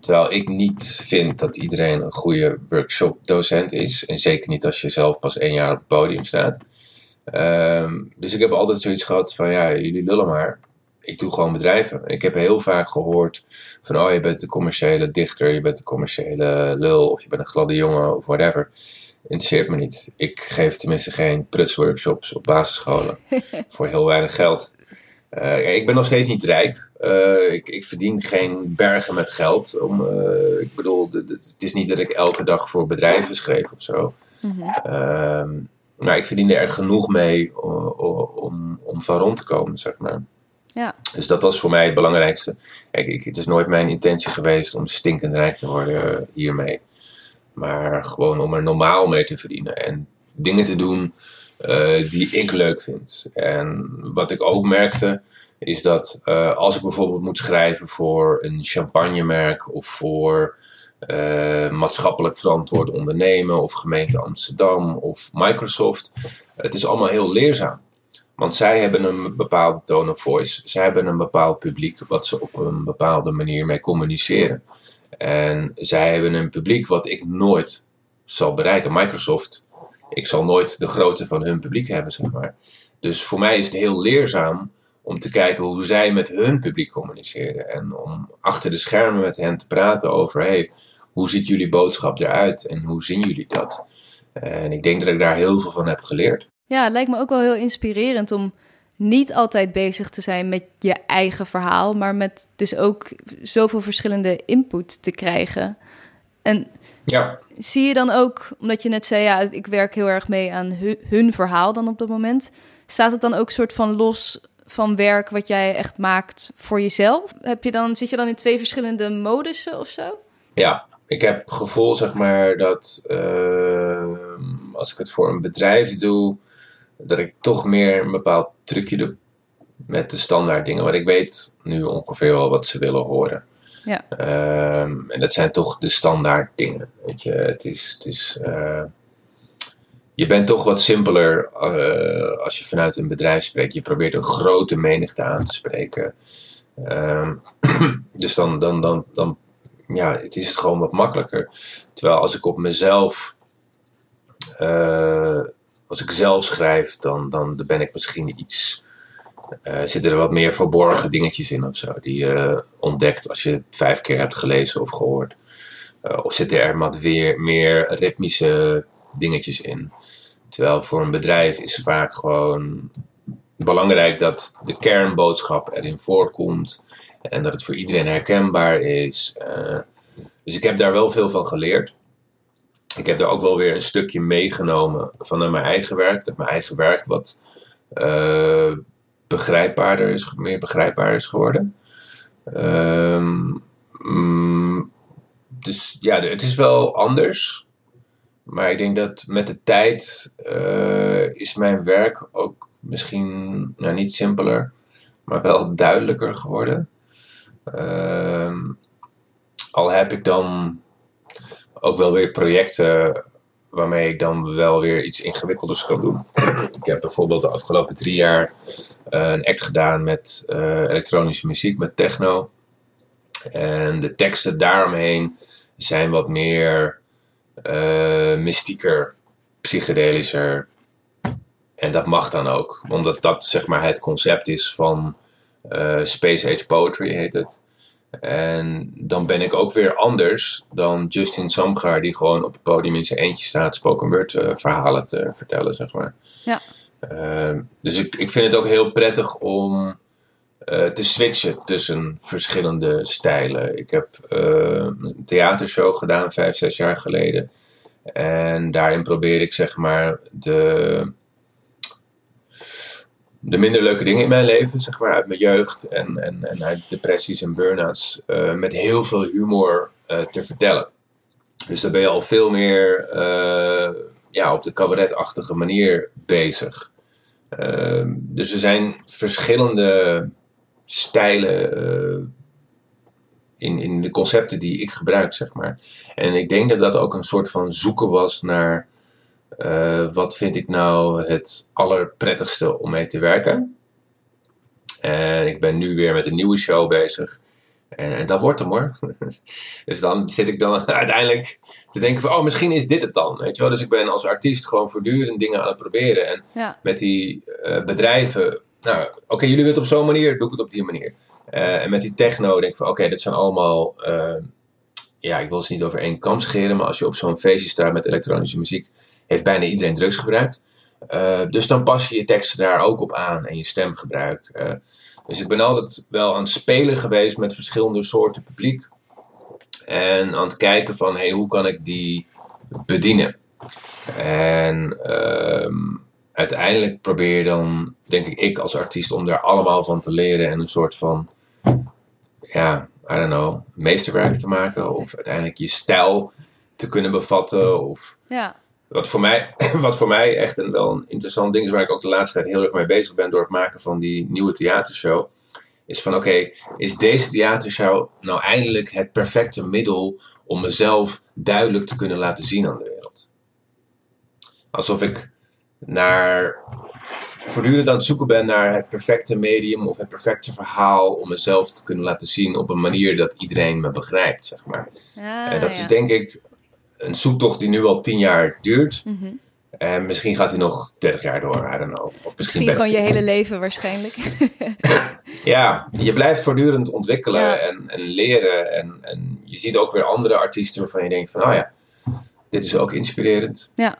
Terwijl ik niet vind dat iedereen een goede workshop-docent is. En zeker niet als je zelf pas één jaar op het podium staat. Um, dus ik heb altijd zoiets gehad van, ja, jullie lullen maar. Ik doe gewoon bedrijven. Ik heb heel vaak gehoord van, oh, je bent de commerciële dichter, je bent de commerciële lul, of je bent een gladde jongen, of whatever. Interesseert me niet. Ik geef tenminste geen prutsworkshops op basisscholen voor heel weinig geld. Uh, ik ben nog steeds niet rijk. Uh, ik, ik, verdien geen bergen met geld. Om, uh, ik bedoel, het is niet dat ik elke dag voor bedrijven schreef of zo. Mm -hmm. maar ik verdiende er genoeg mee om, om van rond te komen, zeg maar. Ja. Dus dat was voor mij het belangrijkste. Kijk, ik, het is nooit mijn intentie geweest om stinkend rijk te worden hiermee. Maar gewoon om er normaal mee te verdienen. En dingen te doen uh, die ik leuk vind. En wat ik ook merkte, is dat uh, als ik bijvoorbeeld moet schrijven voor een champagnemerk of voor maatschappelijk verantwoord ondernemen of gemeente Amsterdam of Microsoft, het is allemaal heel leerzaam. Want zij hebben een bepaalde tone of voice. Zij hebben een bepaald publiek wat ze op een bepaalde manier mee communiceren. En zij hebben een publiek wat ik nooit zal bereiken. Microsoft, ik zal nooit de grootte van hun publiek hebben, zeg maar. Dus voor mij is het heel leerzaam om te kijken hoe zij met hun publiek communiceren. En om achter de schermen met hen te praten over: hey, hoe ziet jullie boodschap eruit en hoe zien jullie dat? En ik denk dat ik daar heel veel van heb geleerd. Ja, het lijkt me ook wel heel inspirerend om niet altijd bezig te zijn met je eigen verhaal, maar met dus ook zoveel verschillende input te krijgen. En ja. zie je dan ook, omdat je net zei, ja, ik werk heel erg mee aan hun, verhaal dan op dat moment, staat het dan ook soort van los van werk wat jij echt maakt voor jezelf? Heb je dan, zit je dan in twee verschillende modussen of zo? Ja, ik heb het gevoel, zeg maar, dat uh, als ik het voor een bedrijf doe, dat ik toch meer een bepaald trucje doe met de standaard dingen. Want ik weet nu ongeveer wel wat ze willen horen. Ja. Um, en dat zijn toch de standaard dingen. Weet je, het is. Het is uh, je bent toch wat simpeler uh, als je vanuit een bedrijf spreekt. Je probeert een grote menigte aan te spreken. Um, dus dan, dan, dan, dan ja, het is het gewoon wat makkelijker. Terwijl als ik op mezelf uh, als ik zelf schrijf, dan, dan ben ik misschien iets. Uh, zitten er wat meer verborgen dingetjes in of zo, die je ontdekt als je het vijf keer hebt gelezen of gehoord. Uh, of zitten er wat weer meer ritmische dingetjes in. Terwijl voor een bedrijf is vaak gewoon belangrijk dat de kernboodschap erin voorkomt en dat het voor iedereen herkenbaar is. Uh, dus ik heb daar wel veel van geleerd ik heb daar ook wel weer een stukje meegenomen van mijn eigen werk. Dat mijn eigen werk wat uh, begrijpbaarder is, meer begrijpbaar is geworden. Um, mm, dus ja, het is wel anders. Maar ik denk dat met de tijd uh, is mijn werk ook misschien nou, niet simpeler, maar wel duidelijker geworden. Uh, al heb ik dan ook wel weer projecten waarmee ik dan wel weer iets ingewikkelders kan doen. ik heb bijvoorbeeld de afgelopen drie jaar uh, een act gedaan met uh, elektronische muziek, met techno. En de teksten daaromheen zijn wat meer uh, mystieker, psychedelischer. En dat mag dan ook, omdat dat zeg maar het concept is van Space Age Poetry heet het. En dan ben ik ook weer anders dan Justin Samgaar, die gewoon op het podium in zijn eentje staat spoken word uh, verhalen te vertellen, zeg maar. Ja. Uh, dus ik, ik vind het ook heel prettig om uh, te switchen tussen verschillende stijlen. Ik heb een theatershow gedaan vijf, zes jaar geleden. En daarin probeer ik zeg maar de de minder leuke dingen in mijn leven, zeg maar, uit mijn jeugd en, en, en uit depressies en burn-outs, uh, met heel veel humor uh, te vertellen. Dus dan ben je al veel meer uh, ja, op de cabaretachtige manier bezig. Ehm, dus er zijn verschillende stijlen in, in de concepten die ik gebruik, zeg maar. En ik denk dat dat ook een soort van zoeken was naar uh, wat vind ik nou het allerprettigste om mee te werken? En ik ben nu weer met een nieuwe show bezig. En, en dat wordt hem hoor. dus dan zit ik dan uiteindelijk te denken van, oh misschien is dit het dan. Weet je wel? Dus ik ben als artiest gewoon voortdurend dingen aan het proberen. En ja. met die uh, bedrijven, nou oké, jullie willen het op zo'n manier, doe ik het op die manier. Uh, en met die techno denk ik van, oké, dit zijn allemaal ja, ik wil ze niet over één kam scheren, maar als je op zo'n feestje staat met elektronische muziek, heeft bijna iedereen drugs gebruikt. Uh, dus dan pas je je teksten daar ook op aan en je stemgebruik. Uh, dus ik ben altijd wel aan het spelen geweest met verschillende soorten publiek. En aan het kijken van, hey, hoe kan ik die bedienen? En ehm, uiteindelijk probeer je dan, denk ik, ik als artiest, om daar allemaal van te leren en een soort van, ja, I don't know, meesterwerk te maken. Of uiteindelijk je stijl te kunnen bevatten. Of Ja, wat voor mij, wat voor mij echt een, wel een interessant ding is, waar ik ook de laatste tijd heel erg mee bezig ben door het maken van die nieuwe theatershow. Is van oké, is deze theatershow nou eindelijk het perfecte middel om mezelf duidelijk te kunnen laten zien aan de wereld? Alsof ik naar voortdurend aan het zoeken ben naar het perfecte medium of het perfecte verhaal om mezelf te kunnen laten zien op een manier dat iedereen me begrijpt, zeg maar. ja en dat Ah, ja. is denk ik een zoektocht die nu al tien jaar duurt. Mhm. En misschien gaat hij nog 30 jaar door, I don't know. Of misschien gewoon je hele leven waarschijnlijk. Ja, je blijft voortdurend ontwikkelen Ja. en, en leren. En, en je ziet ook weer andere artiesten waarvan je denkt van, oh ja, dit is ook inspirerend. Ja.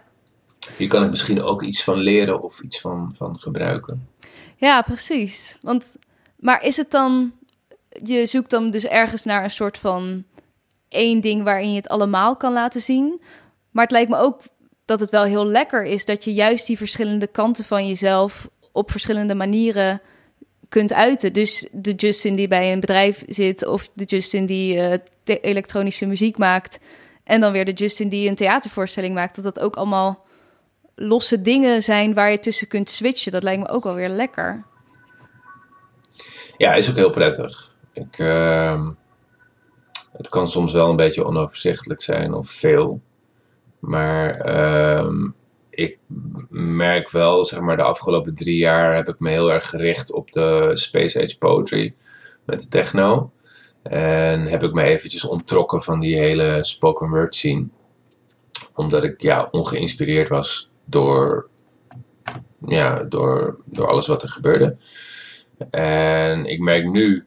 Hier kan ik misschien ook iets van leren of iets van, van gebruiken. Ja, precies. Want, maar is het dan, je zoekt dan dus ergens naar een soort van één ding waarin je het allemaal kan laten zien. Maar het lijkt me ook dat het wel heel lekker is dat je juist die verschillende kanten van jezelf op verschillende manieren kunt uiten. Dus de Justin die bij een bedrijf zit of de Justin die te- elektronische muziek maakt en dan weer de Justin die een theatervoorstelling maakt, dat dat ook allemaal losse dingen zijn waar je tussen kunt switchen. Dat lijkt me ook wel weer lekker. Ja, is ook heel prettig. Ik, ehm, het kan soms wel een beetje onoverzichtelijk zijn of veel. Maar ehm, ik merk wel, zeg maar, de afgelopen drie jaar heb ik me heel erg gericht op de Space Age Poetry met de techno. En heb ik me eventjes onttrokken van die hele spoken word scene. Omdat ik ja, ongeïnspireerd was door, ja, door, door alles wat er gebeurde. En ik merk nu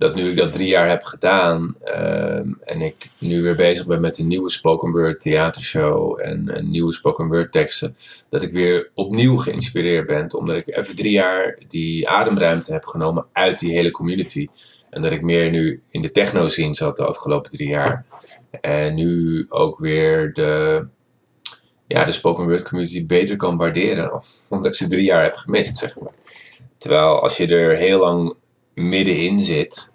dat nu ik dat drie jaar heb gedaan ehm, en ik nu weer bezig ben met een nieuwe spoken word theatershow en nieuwe spoken word teksten, dat ik weer opnieuw geïnspireerd ben, omdat ik even drie jaar die ademruimte heb genomen uit die hele community. En dat ik meer nu in de techno scene zat de afgelopen drie jaar. En nu ook weer de, ja, de spoken word community beter kan waarderen, omdat ik ze drie jaar heb gemist, zeg maar. Terwijl als je er heel lang middenin zit,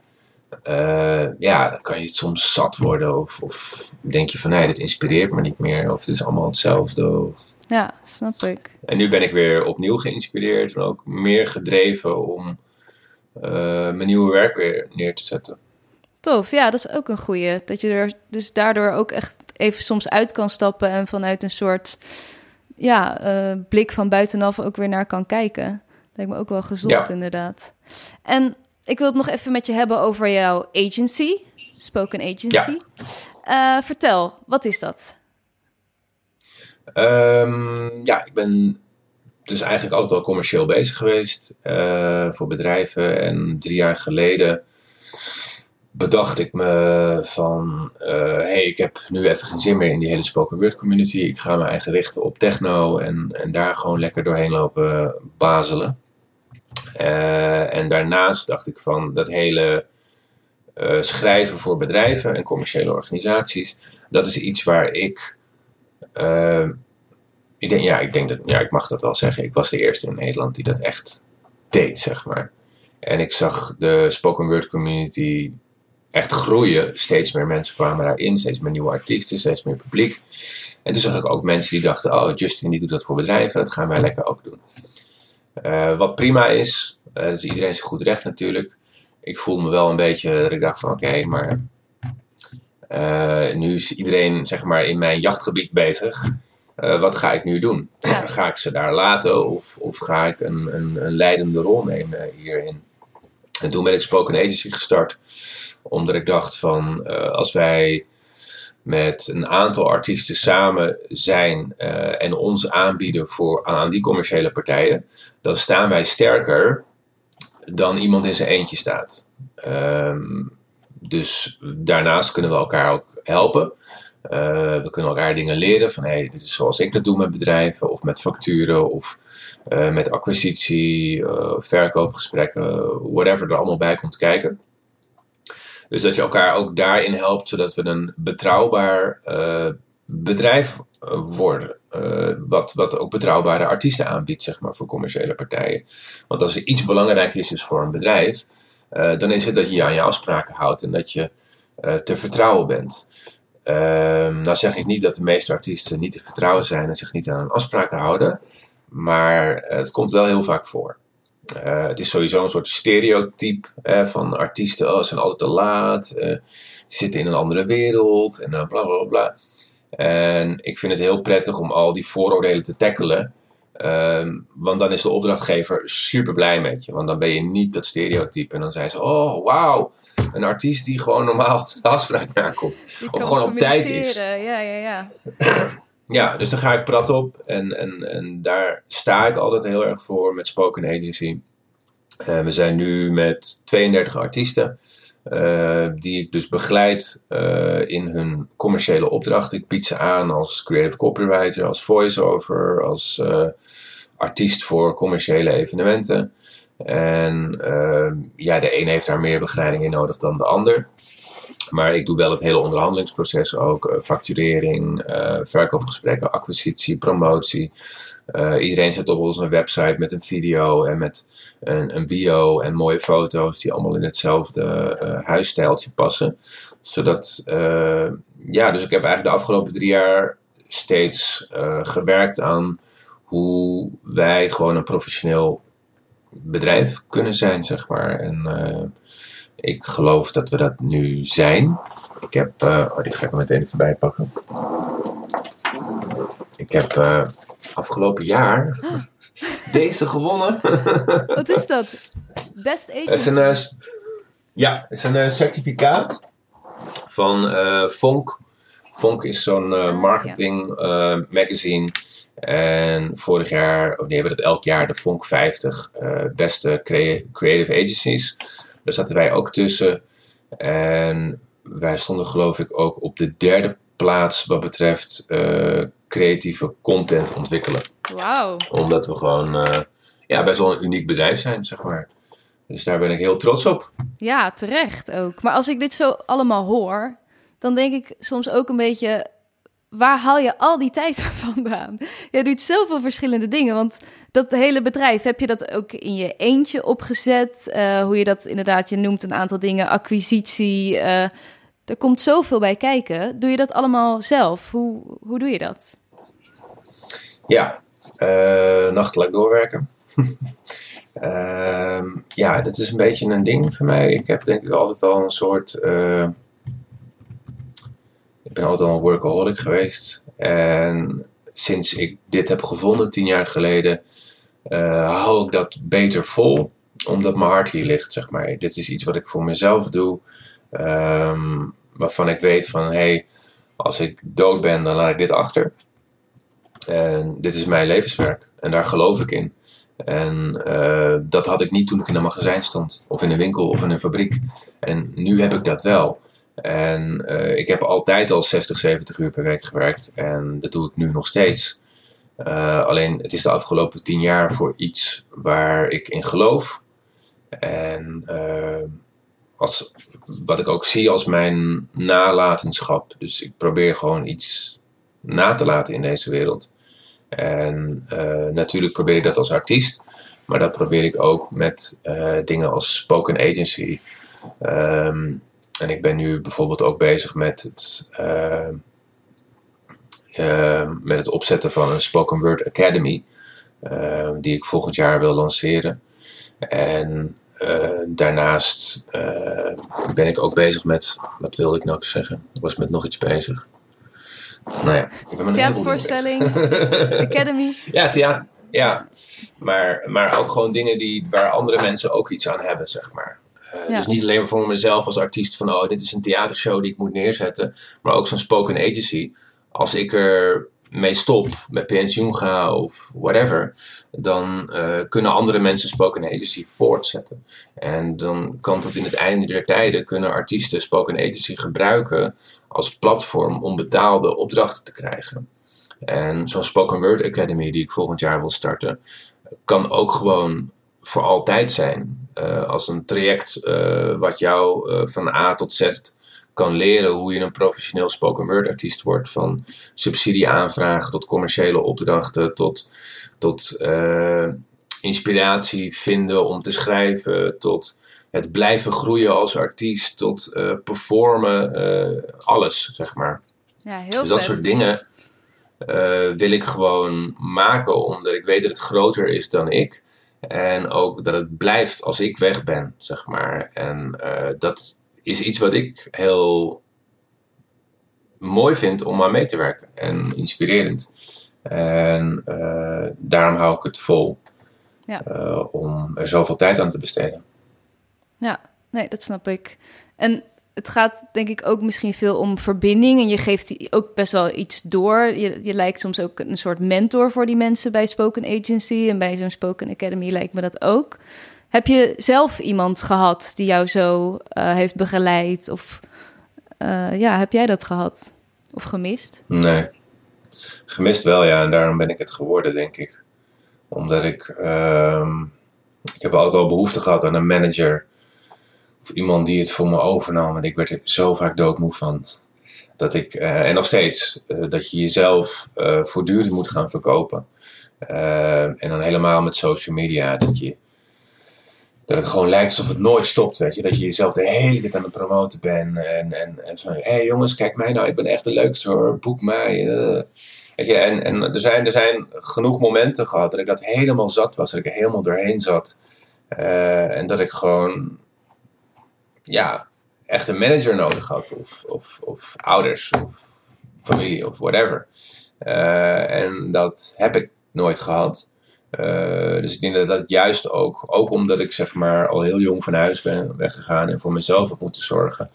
eh, ja, dan kan je het soms zat worden. Of, of denk je van nee, dit inspireert me niet meer. Of het is allemaal hetzelfde. Of... Ja, snap ik. En nu ben ik weer opnieuw geïnspireerd en ook meer gedreven om eh, mijn nieuwe werk weer neer te zetten. Tof, ja, dat is ook een goeie. Dat je er dus daardoor ook echt even soms uit kan stappen en vanuit een soort ja, eh, blik van buitenaf ook weer naar kan kijken. Lijkt me ook wel gezond, Ja. inderdaad. En ik wil het nog even met je hebben over jouw agency, Spoken Agency. Eh, vertel, wat is dat? Ehm, ja, ik ben dus eigenlijk altijd al commercieel bezig geweest eh, voor bedrijven. En drie jaar geleden bedacht ik me van, eh hey, ik heb nu even geen zin meer in die hele spoken word community. Ik ga me eigen richten op techno en, en daar gewoon lekker doorheen lopen bazelen. Eh, en daarnaast dacht ik van dat hele eh, schrijven voor bedrijven en commerciële organisaties, dat is iets waar ik eh, ik denk, ja, ik denk dat, ja, ik mag dat wel zeggen. Ik was de eerste in Nederland die dat echt deed, zeg maar. En ik zag de spoken word community echt groeien. Steeds meer mensen kwamen daarin, steeds meer nieuwe artiesten, steeds meer publiek. En toen zag ik ook mensen die dachten, oh, Justin die doet dat voor bedrijven, dat gaan wij lekker ook doen. Eh, wat prima is, dat is iedereen zijn goed recht natuurlijk. Ik voel me wel een beetje dat ik dacht van, oké, maar eh, nu is iedereen zeg maar in mijn jachtgebied bezig. Wat ga ik nu doen? Ja. Ga ik ze daar laten of, of ga ik een, een, een leidende rol nemen hierin? En toen ben ik Spoken Agency gestart, omdat ik dacht van als wij met een aantal artiesten samen zijn eh, en ons aanbieden voor, aan, die commerciële partijen, dan staan wij sterker dan iemand in zijn eentje staat. Ehm, dus daarnaast kunnen we elkaar ook helpen. Eh, we kunnen elkaar dingen leren van hey, dit is zoals ik dat doe met bedrijven of met facturen of eh, met acquisitie, verkoopgesprekken, whatever er allemaal bij komt kijken. Dus dat je elkaar ook daarin helpt, zodat we een betrouwbaar, eh, bedrijf worden. wat, wat ook betrouwbare artiesten aanbiedt, zeg maar, voor commerciële partijen. Want als er iets belangrijk is, voor een bedrijf, dan is het dat je je aan je afspraken houdt en dat je te vertrouwen bent. Um, nou zeg ik niet dat de meeste artiesten niet te vertrouwen zijn en zich niet aan hun afspraken houden. Maar het komt wel heel vaak voor. Uh, het is sowieso een soort stereotype uh, van artiesten. Oh, ze zijn altijd te laat. Uh, ze zitten in een andere wereld. En bla bla bla. En ik vind het heel prettig om al die vooroordelen te tackelen. Ehm, want dan is de opdrachtgever super blij met je. Want dan ben je niet dat stereotype. En dan zijn ze: Oh, wauw. Een artiest die gewoon normaal de afspraak nakomt. Of gewoon op tijd is. Ja, ja, ja. ja, dus dan ga ik prat op. En, en, en daar sta ik altijd heel erg voor met Spoken Agency. Uh, we zijn nu met 32 artiesten. Uh, die ik dus begeleid uh, in hun commerciële opdracht. Ik bied ze aan als creative copywriter, als voiceover, als artiest voor commerciële evenementen. En ja, de een heeft daar meer begeleiding in nodig dan de ander. Maar ik doe wel het hele onderhandelingsproces ook. facturering, verkoopgesprekken, acquisitie, promotie. iedereen zit op onze website met een video en met een, een bio en mooie foto's die allemaal in hetzelfde uh, huisstijltje passen. Zodat, ja, dus ik heb eigenlijk de afgelopen drie jaar steeds gewerkt aan hoe wij gewoon een professioneel bedrijf kunnen zijn, zeg maar. En ik geloof dat we dat nu zijn. Ik heb, oh, die ga ik er meteen even bij pakken. Ik heb afgelopen jaar deze gewonnen. Wat is dat? Best agency? Het is een, uh, ja, het is een uh, certificaat van uh, Fonk. Fonk is zo'n ah, marketing magazine. En vorig jaar, of die hebben het elk jaar, de Fonk 50 beste creative agencies. Daar zaten wij ook tussen. En wij stonden geloof ik ook op de derde plaats wat betreft creatieve content ontwikkelen. Wauw. Omdat we gewoon uh, ja, best wel een uniek bedrijf zijn, zeg maar. Dus daar ben ik heel trots op. Ja, terecht ook. Maar als ik dit zo allemaal hoor, dan denk ik soms ook een beetje... Waar haal je al die tijd vandaan? Je doet zoveel verschillende dingen. Want dat hele bedrijf, heb je dat ook in je eentje opgezet? Uh, hoe je dat inderdaad, je noemt een aantal dingen, acquisitie. Uh, er komt zoveel bij kijken. Doe je dat allemaal zelf? Hoe, hoe doe je dat? Ja, uh, nachtelijk doorwerken. uh, ja, dat is een beetje een ding voor mij. Ik heb denk ik altijd al een soort. Ben altijd al een workaholic geweest. En sinds ik dit heb gevonden, tien jaar geleden, uh, hou ik dat beter vol. Omdat mijn hart hier ligt, zeg maar. Dit is iets wat ik voor mezelf doe. Um, waarvan ik weet van, hé, hey, als ik dood ben, dan laat ik dit achter. En dit is mijn levenswerk. En daar geloof ik in. En uh, dat had ik niet toen ik in een magazijn stond, of in een winkel, of in een fabriek. En nu heb ik dat wel. En uh, ik heb altijd al 60, 70 uur per week gewerkt. En dat doe ik nu nog steeds. Uh, alleen het is de afgelopen 10 jaar voor iets waar ik in geloof. En als, wat ik ook zie als mijn nalatenschap. Dus ik probeer gewoon iets na te laten in deze wereld. En natuurlijk probeer ik dat als artiest, maar dat probeer ik ook met dingen als spoken agency. Um, en ik ben nu bijvoorbeeld ook bezig met het, uh, met het opzetten van een Spoken Word Academy, die ik volgend jaar wil lanceren. En daarnaast ben ik ook bezig met, wat wilde ik nou zeggen? Ik was met nog iets bezig. Nou ja, ik ben Theatervoorstelling, Academy. Ja, theater, ja. Maar, maar ook gewoon dingen die, waar andere mensen ook iets aan hebben, zeg maar. Uh, Dus niet alleen maar voor mezelf als artiest van, oh, dit is een theatershow die ik moet neerzetten. Maar ook zo'n spoken agency. Als ik er mee stop, met pensioen ga of whatever, dan uh, kunnen andere mensen spoken agency voortzetten. En dan kan tot in het einde der tijden kunnen artiesten spoken agency gebruiken als platform om betaalde opdrachten te krijgen. En zo'n Spoken Word Academy die ik volgend jaar wil starten, kan ook gewoon voor altijd zijn. Uh, als een traject uh, wat jou van A tot Z kan leren hoe je een professioneel spoken word artiest wordt. Van subsidieaanvragen tot commerciële opdrachten, tot, tot eh, inspiratie vinden om te schrijven, tot het blijven groeien als artiest, tot uh, performen, alles, zeg maar. Ja, heel dus dat vet. soort dingen wil ik gewoon maken, omdat ik weet dat het groter is dan ik. En ook dat het blijft als ik weg ben, zeg maar. En dat is iets wat ik heel mooi vind om aan mee te werken en inspirerend. En uh, daarom hou ik het vol ja. uh, om er zoveel tijd aan te besteden. Ja, nee, dat snap ik. En het gaat denk ik ook misschien veel om verbinding. En je geeft ook best wel iets door. Je, je lijkt soms ook een soort mentor voor die mensen bij Spoken Agency. En bij zo'n Spoken Academy lijkt me dat ook. Heb je zelf iemand gehad die jou zo uh, heeft begeleid? Of uh, ja, heb jij dat gehad? Of gemist? Nee. Gemist wel, ja. En daarom ben ik het geworden, denk ik. Omdat ik... Uh, ik heb altijd al behoefte gehad aan een manager. Iemand die het voor me overnam. En ik werd er zo vaak doodmoe van. Dat ik... Uh, en nog steeds. dat je jezelf voortdurend moet gaan verkopen. en dan helemaal met social media. Dat je dat het gewoon lijkt alsof het nooit stopt, weet je. Dat je jezelf de hele tijd aan het promoten bent. En, en, en van, hé hey jongens, kijk mij nou, ik ben echt de leukste hoor, boek mij. Weet je, en, en er, zijn, er zijn genoeg momenten gehad dat ik dat helemaal zat was. Dat ik er helemaal doorheen zat. En dat ik gewoon, ja, echt een manager nodig had. Of, of, of ouders, of familie, of whatever. Uh, en dat heb ik nooit gehad. Uh, dus ik denk dat dat juist ook, ook omdat ik zeg maar al heel jong van huis ben weggegaan en voor mezelf heb moeten zorgen,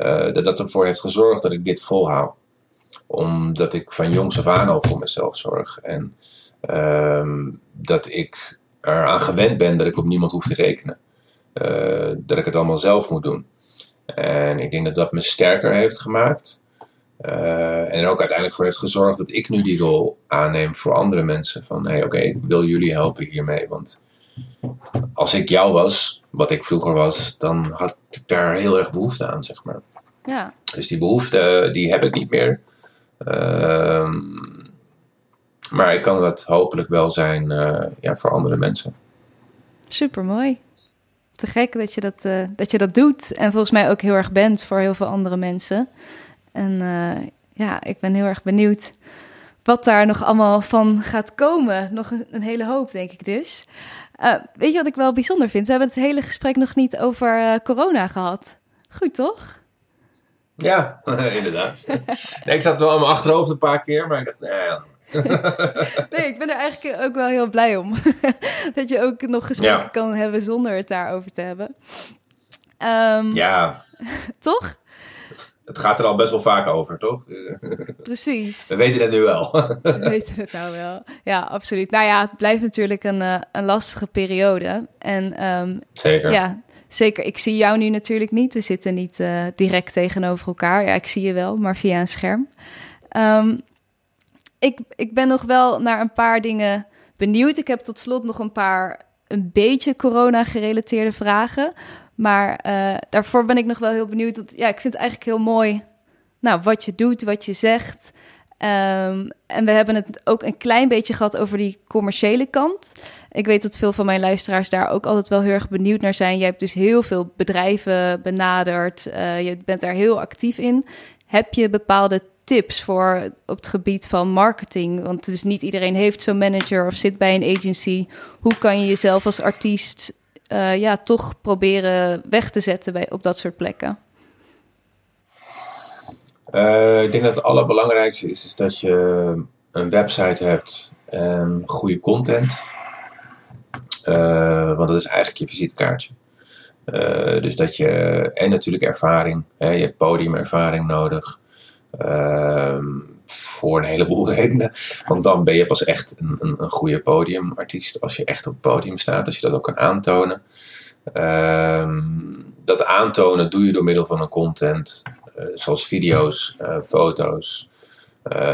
uh, dat dat ervoor heeft gezorgd dat ik dit volhoud. Omdat ik van jongs af aan al voor mezelf zorg en uh, dat ik eraan gewend ben dat ik op niemand hoef te rekenen. Uh, dat ik het allemaal zelf moet doen. En ik denk dat dat me sterker heeft gemaakt. Uh, en er ook uiteindelijk voor heeft gezorgd dat ik nu die rol aanneem voor andere mensen. Van hey, oké, okay, ik wil jullie helpen hiermee. Want als ik jou was, wat ik vroeger was, dan had ik daar heel erg behoefte aan, zeg maar. Ja. Dus die behoefte, die heb ik niet meer. Uh, maar ik kan dat hopelijk wel zijn uh, ja, voor andere mensen. Super mooi. Te gek dat je dat, uh, dat je dat doet. En volgens mij ook heel erg bent voor heel veel andere mensen. En uh, ja, ik ben heel erg benieuwd wat daar nog allemaal van gaat komen. Nog een, hele hoop, denk ik dus. Uh, weet je wat ik wel bijzonder vind? We hebben het hele gesprek nog niet over corona gehad. Goed, toch? Ja, inderdaad. ik zat wel aan mijn achterhoofd een paar keer, maar ik dacht, nee, nee, ik ben er eigenlijk ook wel heel blij om. dat je ook nog gesprekken ja. kan hebben zonder het daarover te hebben. Um, ja. Toch? Het gaat er al best wel vaak over, toch? Precies. We weten het nu wel. We weten het nou wel. Ja, absoluut. Nou ja, het blijft natuurlijk een, uh, een lastige periode. En um, zeker. Ja, zeker. Ik zie jou nu natuurlijk niet. We zitten niet uh, direct tegenover elkaar. Ja, ik zie je wel, maar via een scherm. Um, ik, ik ben nog wel naar een paar dingen benieuwd. Ik heb tot slot nog een paar een beetje corona-gerelateerde vragen. Maar uh, daarvoor ben ik nog wel heel benieuwd. Ja, ik vind het eigenlijk heel mooi nou, wat je doet, wat je zegt. Um, en we hebben het ook een klein beetje gehad over die commerciële kant. Ik weet dat veel van mijn luisteraars daar ook altijd wel heel erg benieuwd naar zijn. Je hebt dus heel veel bedrijven benaderd. Uh, je bent daar heel actief in. Heb je bepaalde tips voor op het gebied van marketing? Want dus niet iedereen heeft zo'n manager of zit bij een agency. Hoe kan je jezelf als artiest uh, ja, toch proberen weg te zetten bij, op dat soort plekken? Uh, ik denk dat het allerbelangrijkste is, dat je een website hebt en goede content. Uh, want dat is eigenlijk je visitekaartje. Dus dat je, en natuurlijk ervaring, hè, je hebt podiumervaring nodig. Uh, voor een heleboel redenen. Want dan ben je pas echt een, een, een goede podiumartiest. Als je echt op het podium staat, als je dat ook kan aantonen. Uh, dat aantonen doe je door middel van een content. Uh, zoals video's, uh, foto's,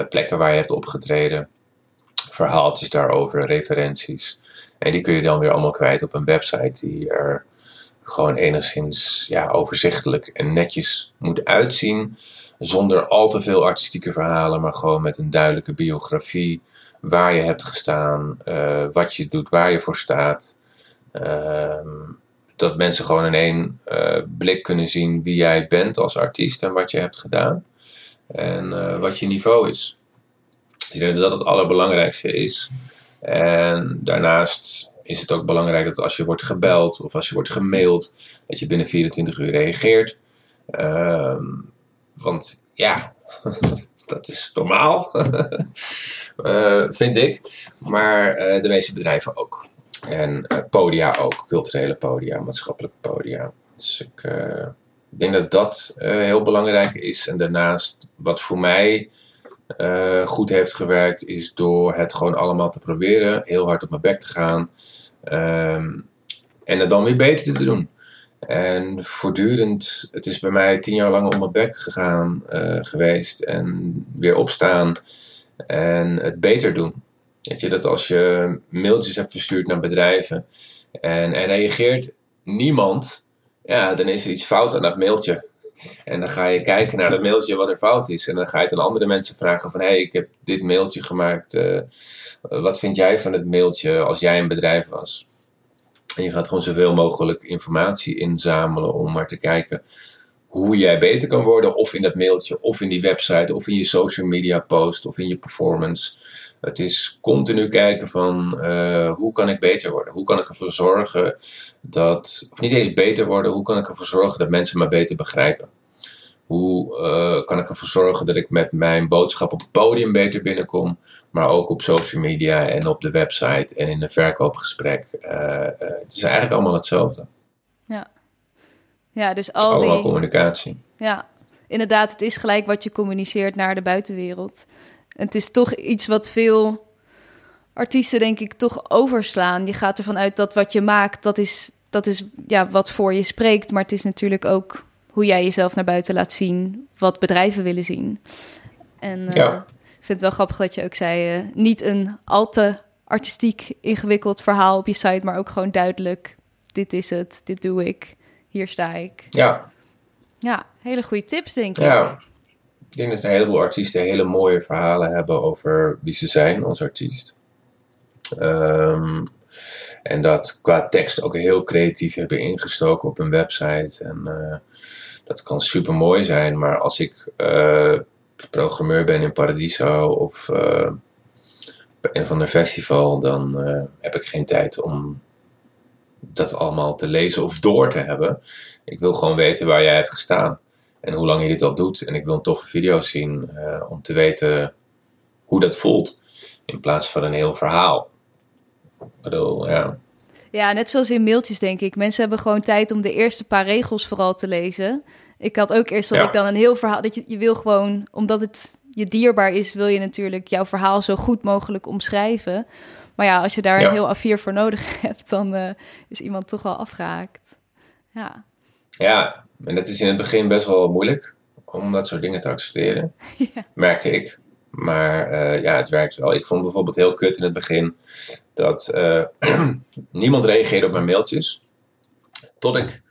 plekken waar je hebt opgetreden. Verhaaltjes daarover, referenties. En die kun je dan weer allemaal kwijt op een website die er gewoon enigszins ja, overzichtelijk en netjes moet uitzien. Zonder al te veel artistieke verhalen, maar gewoon met een duidelijke biografie. Waar je hebt gestaan, uh, wat je doet, waar je voor staat. Ehm, dat mensen gewoon in één uh, blik kunnen zien wie jij bent als artiest en wat je hebt gedaan. En uh, wat je niveau is. Ik denk dat dat het allerbelangrijkste is. En daarnaast is het ook belangrijk dat als je wordt gebeld of als je wordt gemaild, dat je binnen 24 uur reageert. Ehm, want ja, dat is normaal, uh, vind ik. Maar uh, de meeste bedrijven ook. En uh, podia ook, culturele podia, maatschappelijke podia. Dus ik denk dat dat heel belangrijk is. En daarnaast, wat voor mij goed heeft gewerkt, is door het gewoon allemaal te proberen. Heel hard op mijn bek te gaan. Um, en het dan weer beter te doen. En voortdurend, het is bij mij tien jaar lang om mijn bek gegaan uh, geweest. En weer opstaan en het beter doen. Weet je, dat als je mailtjes hebt verstuurd naar bedrijven en er reageert niemand, ja, dan is er iets fout aan dat mailtje. En dan ga je kijken naar dat mailtje wat er fout is. En dan ga je het aan andere mensen vragen van... hé, hey, ik heb dit mailtje gemaakt. Uh, wat vind jij van het mailtje als jij een bedrijf was? En je gaat gewoon zoveel mogelijk informatie inzamelen om maar te kijken hoe jij beter kan worden. Of in dat mailtje, of in die website, of in je social media post, of in je performance. Het is continu kijken van uh, hoe kan ik beter worden? Hoe kan ik ervoor zorgen dat, of niet eens beter worden, hoe kan ik ervoor zorgen dat mensen me beter begrijpen? Hoe uh, kan ik ervoor zorgen dat ik met mijn boodschap op het podium beter binnenkom, maar ook op social media en op de website en in een verkoopgesprek? Uh, het is eigenlijk allemaal hetzelfde. Ja, ja dus al die... communicatie. Ja, inderdaad, het is gelijk wat je communiceert naar de buitenwereld. Het is toch iets wat veel artiesten, denk ik, toch overslaan. Je gaat ervan uit dat wat je maakt, dat is, dat is ja, wat voor je spreekt. Maar het is natuurlijk ook hoe jij jezelf naar buiten laat zien, wat bedrijven willen zien. En uh, ik vind het wel grappig dat je ook zei, uh, niet een al te artistiek ingewikkeld verhaal op je site, maar ook gewoon duidelijk, dit is het, dit doe ik, hier sta ik. Ja. Ja, hele goede tips, denk ik. Ja. Ik denk dat een heleboel artiesten hele mooie verhalen hebben over wie ze zijn als artiest. Um, en dat qua tekst ook heel creatief hebben ingestoken op een website. En uh, dat kan super mooi zijn, maar als ik uh, programmeur ben in Paradiso of uh, een van de festival, dan heb ik geen tijd om dat allemaal te lezen of door te hebben. Ik wil gewoon weten waar jij hebt gestaan en hoe lang je dit al doet. En ik wil een toffe video zien uh, om te weten hoe dat voelt. In plaats van een heel verhaal. Ik bedoel, ja. Ja, net zoals in mailtjes denk ik. Mensen hebben gewoon tijd om de eerste paar regels vooral te lezen. Ik had ook eerst dat ja. ik dan een heel verhaal... Dat je, je wil gewoon, omdat het je dierbaar is... wil je natuurlijk jouw verhaal zo goed mogelijk omschrijven. Maar ja, als je daar ja. een heel A4 voor nodig hebt... dan uh, is iemand toch wel afgehaakt. Ja. Ja, en dat is in het begin best wel moeilijk om dat soort dingen te accepteren, ja. merkte ik. Maar uh, ja, het werkt wel. Ik vond bijvoorbeeld heel kut in het begin dat uh, niemand reageerde op mijn mailtjes. Tot ik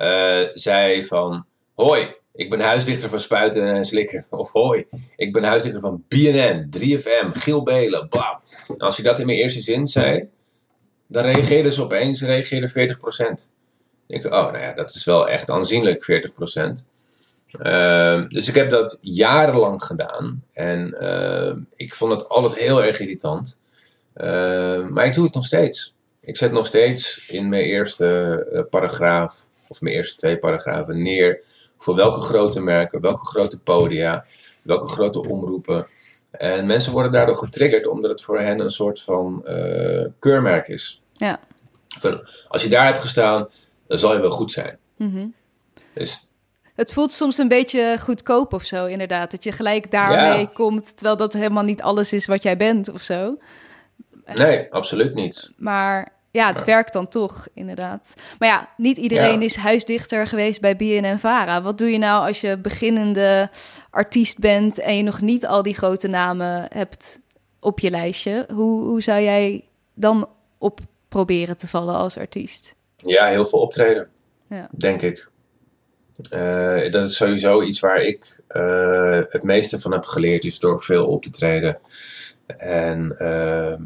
uh, zei van, hoi, ik ben huisdichter van Spuiten en Slikken. Of hoi, ik ben huisdichter van BNN, 3FM, Giel Belen, bla. Als ik dat in mijn eerste zin zei, dan reageerden ze opeens, reageerde 40% ik, oh, nou ja, dat is wel echt aanzienlijk 40%. Uh, dus ik heb dat jarenlang gedaan. En uh, ik vond het altijd heel erg irritant. Uh, maar ik doe het nog steeds. Ik zet nog steeds in mijn eerste uh, paragraaf, of mijn eerste twee paragrafen, neer voor welke grote merken, welke grote podia, welke grote omroepen. En mensen worden daardoor getriggerd omdat het voor hen een soort van keurmerk is. Ja. Als je daar hebt gestaan, dan zal je wel goed zijn. Mm dus, het voelt soms een beetje goedkoop of zo, inderdaad. Dat je gelijk daarmee ja. komt, terwijl dat helemaal niet alles is wat jij bent of zo. Nee, absoluut niet. Maar ja, het werkt dan toch, inderdaad. Maar ja, niet iedereen ja. is huisdichter geweest bij BNN Vara. Wat doe je nou als je beginnende artiest bent en je nog niet al die grote namen hebt op je lijstje? Hoe, hoe zou jij dan op proberen te vallen als artiest? Ja, heel veel optreden. Ja. Denk ik. Eh, dat is sowieso iets waar ik eh, het meeste van heb geleerd, is door veel op te treden. En ehm,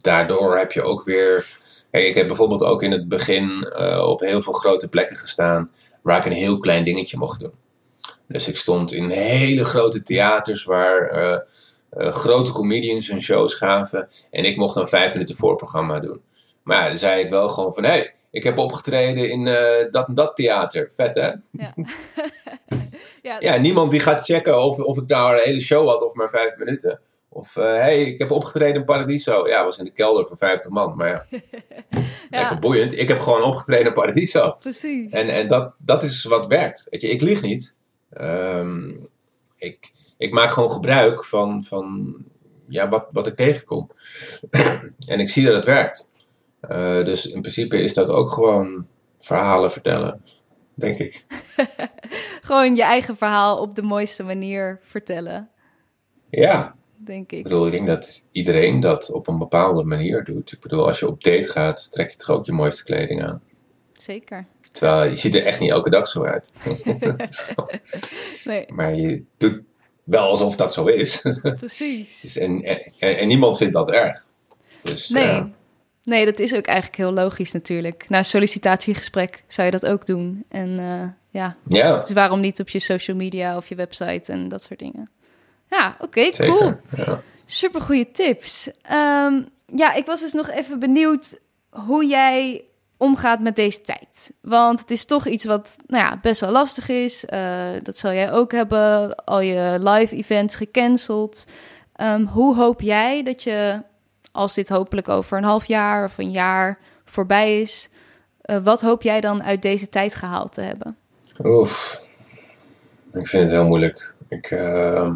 daardoor heb je ook weer. Kijk, ik heb bijvoorbeeld ook in het begin eh, op heel veel grote plekken gestaan waar ik een heel klein dingetje mocht doen. Dus ik stond in hele grote theaters waar grote comedians hun shows gaven. En ik mocht dan vijf minuten voorprogramma doen. Maar ja, dan zei ik wel gewoon van hé, hey, ik heb opgetreden in eh, dat en dat theater. Vet hè? Ja. ja, Ja, niemand die gaat checken of, of ik nou een hele show had of maar vijf minuten. Of hé, hey, ik heb opgetreden in Paradiso. Ja, was in de kelder voor 50 man. Maar ja, ja, lekker boeiend. Ik heb gewoon opgetreden in Paradiso. precies. En, en dat, dat is wat werkt. Weet je, ik lieg niet. Ehm, ik, ik maak gewoon gebruik van, van ja, wat, wat ik tegenkom. en ik zie dat het werkt. Eh, dus in principe is dat ook gewoon verhalen vertellen, denk ik. Gewoon je eigen verhaal op de mooiste manier vertellen, Ja, denk ik ik. bedoel, ik denk dat iedereen dat op een bepaalde manier doet. Ik bedoel, als je op date gaat, trek je toch ook je mooiste kleding aan. Zeker. Terwijl je ziet er echt niet elke dag zo uit. Nee, maar je doet wel alsof dat zo is. precies. Dus en, en, en niemand vindt dat erg. Dus, Nee. ja. Nee, dat is ook eigenlijk heel logisch natuurlijk. Na een sollicitatiegesprek zou je dat ook doen. En eh, ja, dus waarom niet op je social media of je website en dat soort dingen. Ja, oké, cool. Ja. Super goede tips. Ehm, ja, ik was dus nog even benieuwd hoe jij omgaat met deze tijd. Want het is toch iets wat nou ja, best wel lastig is. Eh, dat zal jij ook hebben. Al je live events gecanceld. Ehm, hoe hoop jij dat je, als dit hopelijk over een half jaar of een jaar voorbij is, eh, wat hoop jij dan uit deze tijd gehaald te hebben? Oef. Ik vind het heel moeilijk. Ik, ehm,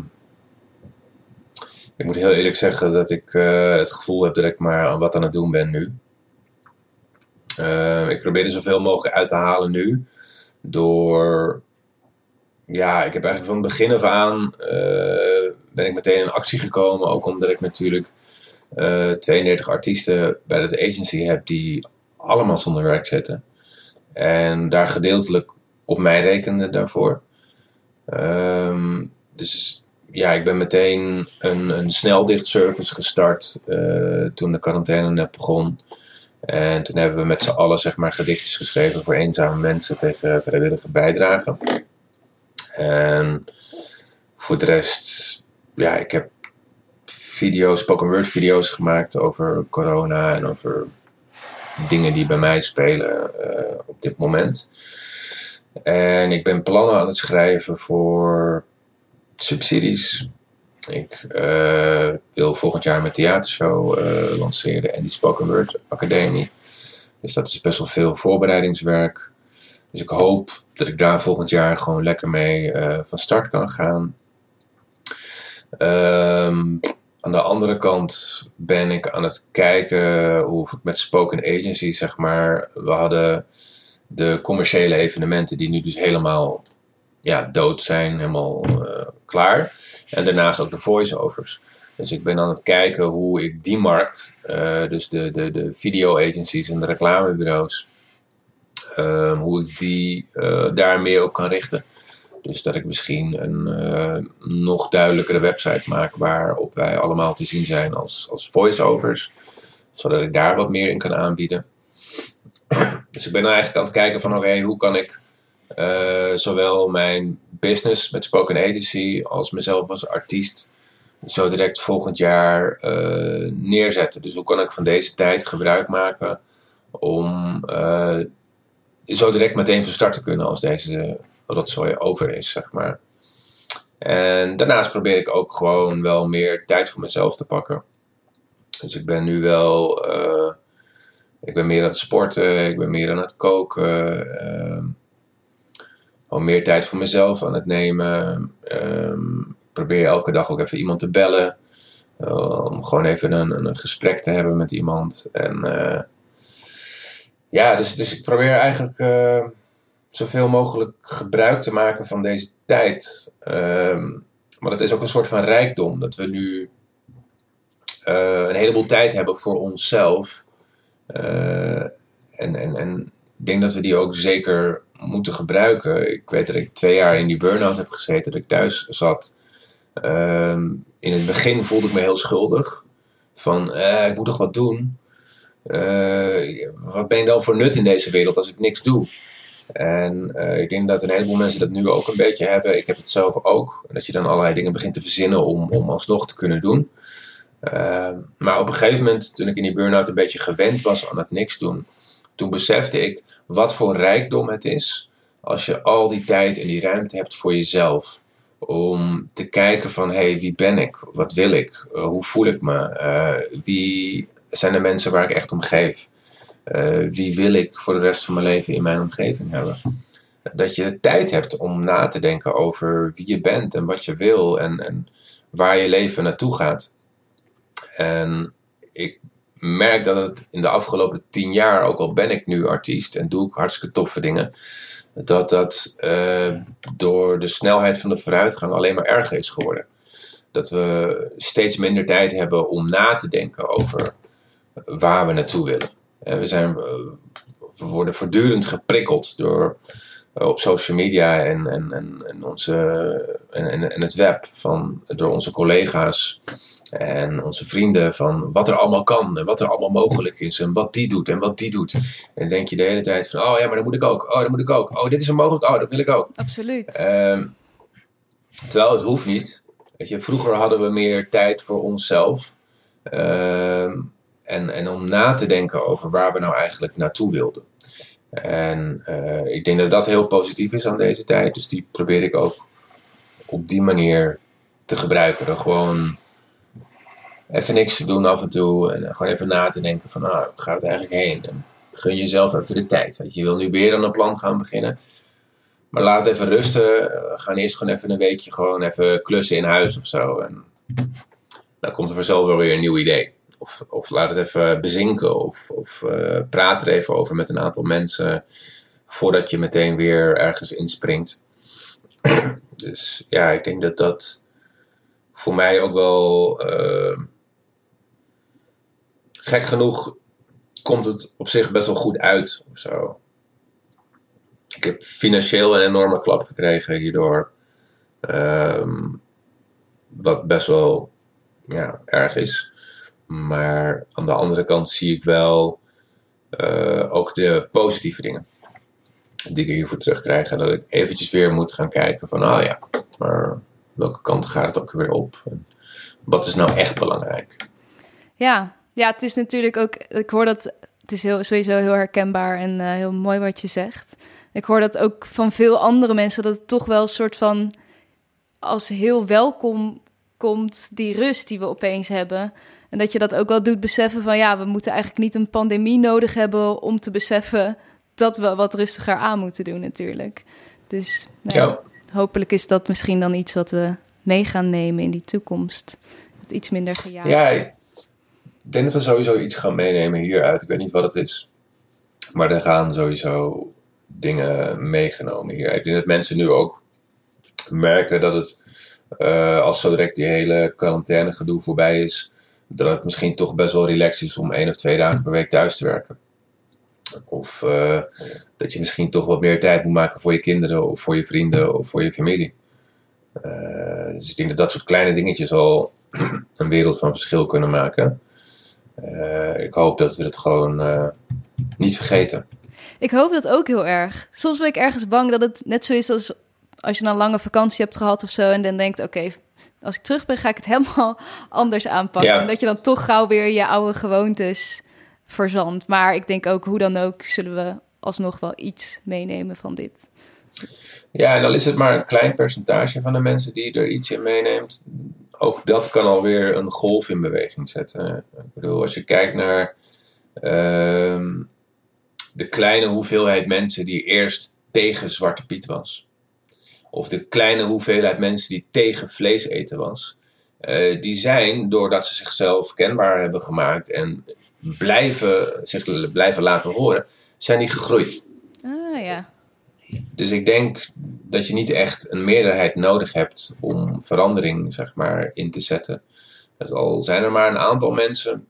ik moet heel eerlijk zeggen dat ik eh, het gevoel heb dat ik maar wat aan het doen ben nu. Eh, ik probeer er zoveel mogelijk uit te halen nu. Door. Ja, ik heb eigenlijk van het begin af aan. eh, ben ik meteen in actie gekomen. Ook omdat ik natuurlijk. Eh 32 artiesten bij de agency heb die allemaal zonder werk zitten. En daar gedeeltelijk op mij rekende daarvoor. Ehm, dus ja, ik ben meteen een, een sneldichtservice gestart eh, toen de quarantaine net begon. En toen hebben we met z'n allen zeg maar, gedichtjes geschreven voor eenzame mensen tegen vrijwillige bijdrage. En voor de rest, ja, ik heb video's, spoken word video's gemaakt over corona en over dingen die bij mij spelen eh, op dit moment. En ik ben plannen aan het schrijven voor subsidies. Ik eh, wil volgend jaar mijn theatershow eh, lanceren en die Spoken Word Academie. Dus dat is best wel veel voorbereidingswerk. Dus ik hoop dat ik daar volgend jaar gewoon lekker mee van start kan gaan. Ehm, aan de andere kant ben ik aan het kijken hoe ik met Spoken Agency, zeg maar, we hadden de commerciële evenementen die nu dus helemaal ja, dood zijn, helemaal eh, klaar. En daarnaast ook de voice-overs. Dus ik ben aan het kijken hoe ik die markt, eh, dus de, de, de video-agencies en de reclamebureaus, ehm, hoe ik die eh, daar meer op kan richten. Dus dat ik misschien een eh, nog duidelijkere website maak waarop wij allemaal te zien zijn als, als voice-overs. Zodat ik daar wat meer in kan aanbieden. Dus ik ben eigenlijk aan het kijken van oké, hoe kan ik eh, zowel mijn business met Spoken Agency als mezelf als artiest zo direct volgend jaar eh, neerzetten. Dus hoe kan ik van deze tijd gebruik maken om zo direct meteen van start te kunnen als deze rotzooi over is, zeg maar. En daarnaast probeer ik ook gewoon wel meer tijd voor mezelf te pakken. Dus ik ben nu wel, eh, ik ben meer aan het sporten, ik ben meer aan het koken. ehm, al meer tijd voor mezelf aan het nemen. Ehm, ik probeer elke dag ook even iemand te bellen. eh, om gewoon even een, een gesprek te hebben met iemand. En eh, ja, dus, dus ik probeer eigenlijk eh, zoveel mogelijk gebruik te maken van deze tijd. Ehm, maar het is ook een soort van rijkdom dat we nu eh, een heleboel tijd hebben voor onszelf. Eh, en, en, en ik denk dat we die ook zeker moeten gebruiken. Ik weet dat ik twee jaar in die burn-out heb gezeten, dat ik thuis zat. Ehm, in het begin voelde ik me heel schuldig. Van, eh, ik moet toch wat doen. Eh, wat ben ik dan voor nut in deze wereld als ik niks doe? En uh, ik denk dat een heleboel mensen dat nu ook een beetje hebben. Ik heb het zelf ook. Dat je dan allerlei dingen begint te verzinnen om, om alsnog te kunnen doen. Uh, maar op een gegeven moment, toen ik in die burn-out een beetje gewend was aan het niks doen, toen besefte ik wat voor rijkdom het is als je al die tijd en die ruimte hebt voor jezelf. Om te kijken van, hé, hey, wie ben ik? Wat wil ik? Hoe voel ik me? Wie zijn de mensen waar ik echt om geef? Uh, wie wil ik voor de rest van mijn leven in mijn omgeving hebben? Dat je de tijd hebt om na te denken over wie je bent en wat je wil en, en waar je leven naartoe gaat. En ik merk dat het in de afgelopen tien jaar, ook al ben ik nu artiest en doe ik hartstikke toffe dingen, dat dat uh, door de snelheid van de vooruitgang alleen maar erger is geworden. Dat we steeds minder tijd hebben om na te denken over waar we naartoe willen. En we, zijn, we worden voortdurend geprikkeld door, op social media en, en, en, en, onze, en, en het web van, door onze collega's en onze vrienden van wat er allemaal kan en wat er allemaal mogelijk is en wat die doet en wat die doet. En dan denk je de hele tijd van, oh ja, maar dat moet ik ook. Oh, dat moet ik ook. Oh, dit is er mogelijk. Oh, dat wil ik ook. Absoluut. Um, terwijl het hoeft niet. Weet je, vroeger hadden we meer tijd voor onszelf. Um, en, en om na te denken over waar we nou eigenlijk naartoe wilden. En uh, ik denk dat dat heel positief is aan deze tijd. Dus die probeer ik ook op die manier te gebruiken. Dan gewoon even niks te doen af en toe. En gewoon even na te denken van, nou, waar gaat het eigenlijk heen? En gun jezelf even de tijd. Je wil nu weer aan een plan gaan beginnen. Maar laat even rusten. We gaan eerst gewoon even een weekje gewoon even klussen in huis of zo. En dan komt er vanzelf wel weer een nieuw idee. Of, of laat het even bezinken. Of, of uh, praat er even over met een aantal mensen. Voordat je meteen weer ergens inspringt. dus ja, ik denk dat dat voor mij ook wel. Uh, gek genoeg komt het op zich best wel goed uit. Of zo. Ik heb financieel een enorme klap gekregen hierdoor. Um, wat best wel ja, erg is. Maar aan de andere kant zie ik wel uh, ook de positieve dingen die ik hiervoor terugkrijg. En dat ik eventjes weer moet gaan kijken van, ah ja, maar welke kant gaat het ook weer op? En wat is nou echt belangrijk? Ja, ja, het is natuurlijk ook, ik hoor dat, het is heel, sowieso heel herkenbaar en uh, heel mooi wat je zegt. Ik hoor dat ook van veel andere mensen, dat het toch wel een soort van als heel welkom komt, die rust die we opeens hebben. En dat je dat ook wel doet beseffen van ja, we moeten eigenlijk niet een pandemie nodig hebben om te beseffen dat we wat rustiger aan moeten doen natuurlijk. Dus nou, ja. hopelijk is dat misschien dan iets wat we mee gaan nemen in die toekomst. Dat iets minder gejaagd Ja, ik denk dat we sowieso iets gaan meenemen hieruit. Ik weet niet wat het is. Maar er gaan sowieso dingen meegenomen hier. Ik denk dat mensen nu ook merken dat het, uh, als zo direct die hele quarantaine gedoe voorbij is, dat het misschien toch best wel relaxed is om één of twee dagen per week thuis te werken. Of uh, dat je misschien toch wat meer tijd moet maken voor je kinderen of voor je vrienden of voor je familie. Uh, dus ik denk dat dat soort kleine dingetjes al een wereld van verschil kunnen maken. Uh, ik hoop dat we het gewoon niet vergeten. Ik hoop dat ook heel erg. Soms ben ik ergens bang dat het net zo is als als je een lange vakantie hebt gehad of zo. En dan denkt, oké, als ik terug ben, ga ik het helemaal anders aanpakken. Ja. En dat je dan toch gauw weer je oude gewoontes verzandt. Maar ik denk ook, hoe dan ook, zullen we alsnog wel iets meenemen van dit. Ja, en dan is het maar een klein percentage van de mensen die er iets in meeneemt. Ook dat kan alweer een golf in beweging zetten. Ik bedoel, als je kijkt naar uh, de kleine hoeveelheid mensen die eerst tegen Zwarte Piet was of de kleine hoeveelheid mensen die tegen vlees eten was, uh, die zijn, doordat ze zichzelf kenbaar hebben gemaakt en blijven, zich blijven laten horen, zijn die gegroeid. Ah ja. Dus ik denk dat je niet echt een meerderheid nodig hebt om verandering zeg maar, in te zetten. al zijn er maar een aantal mensen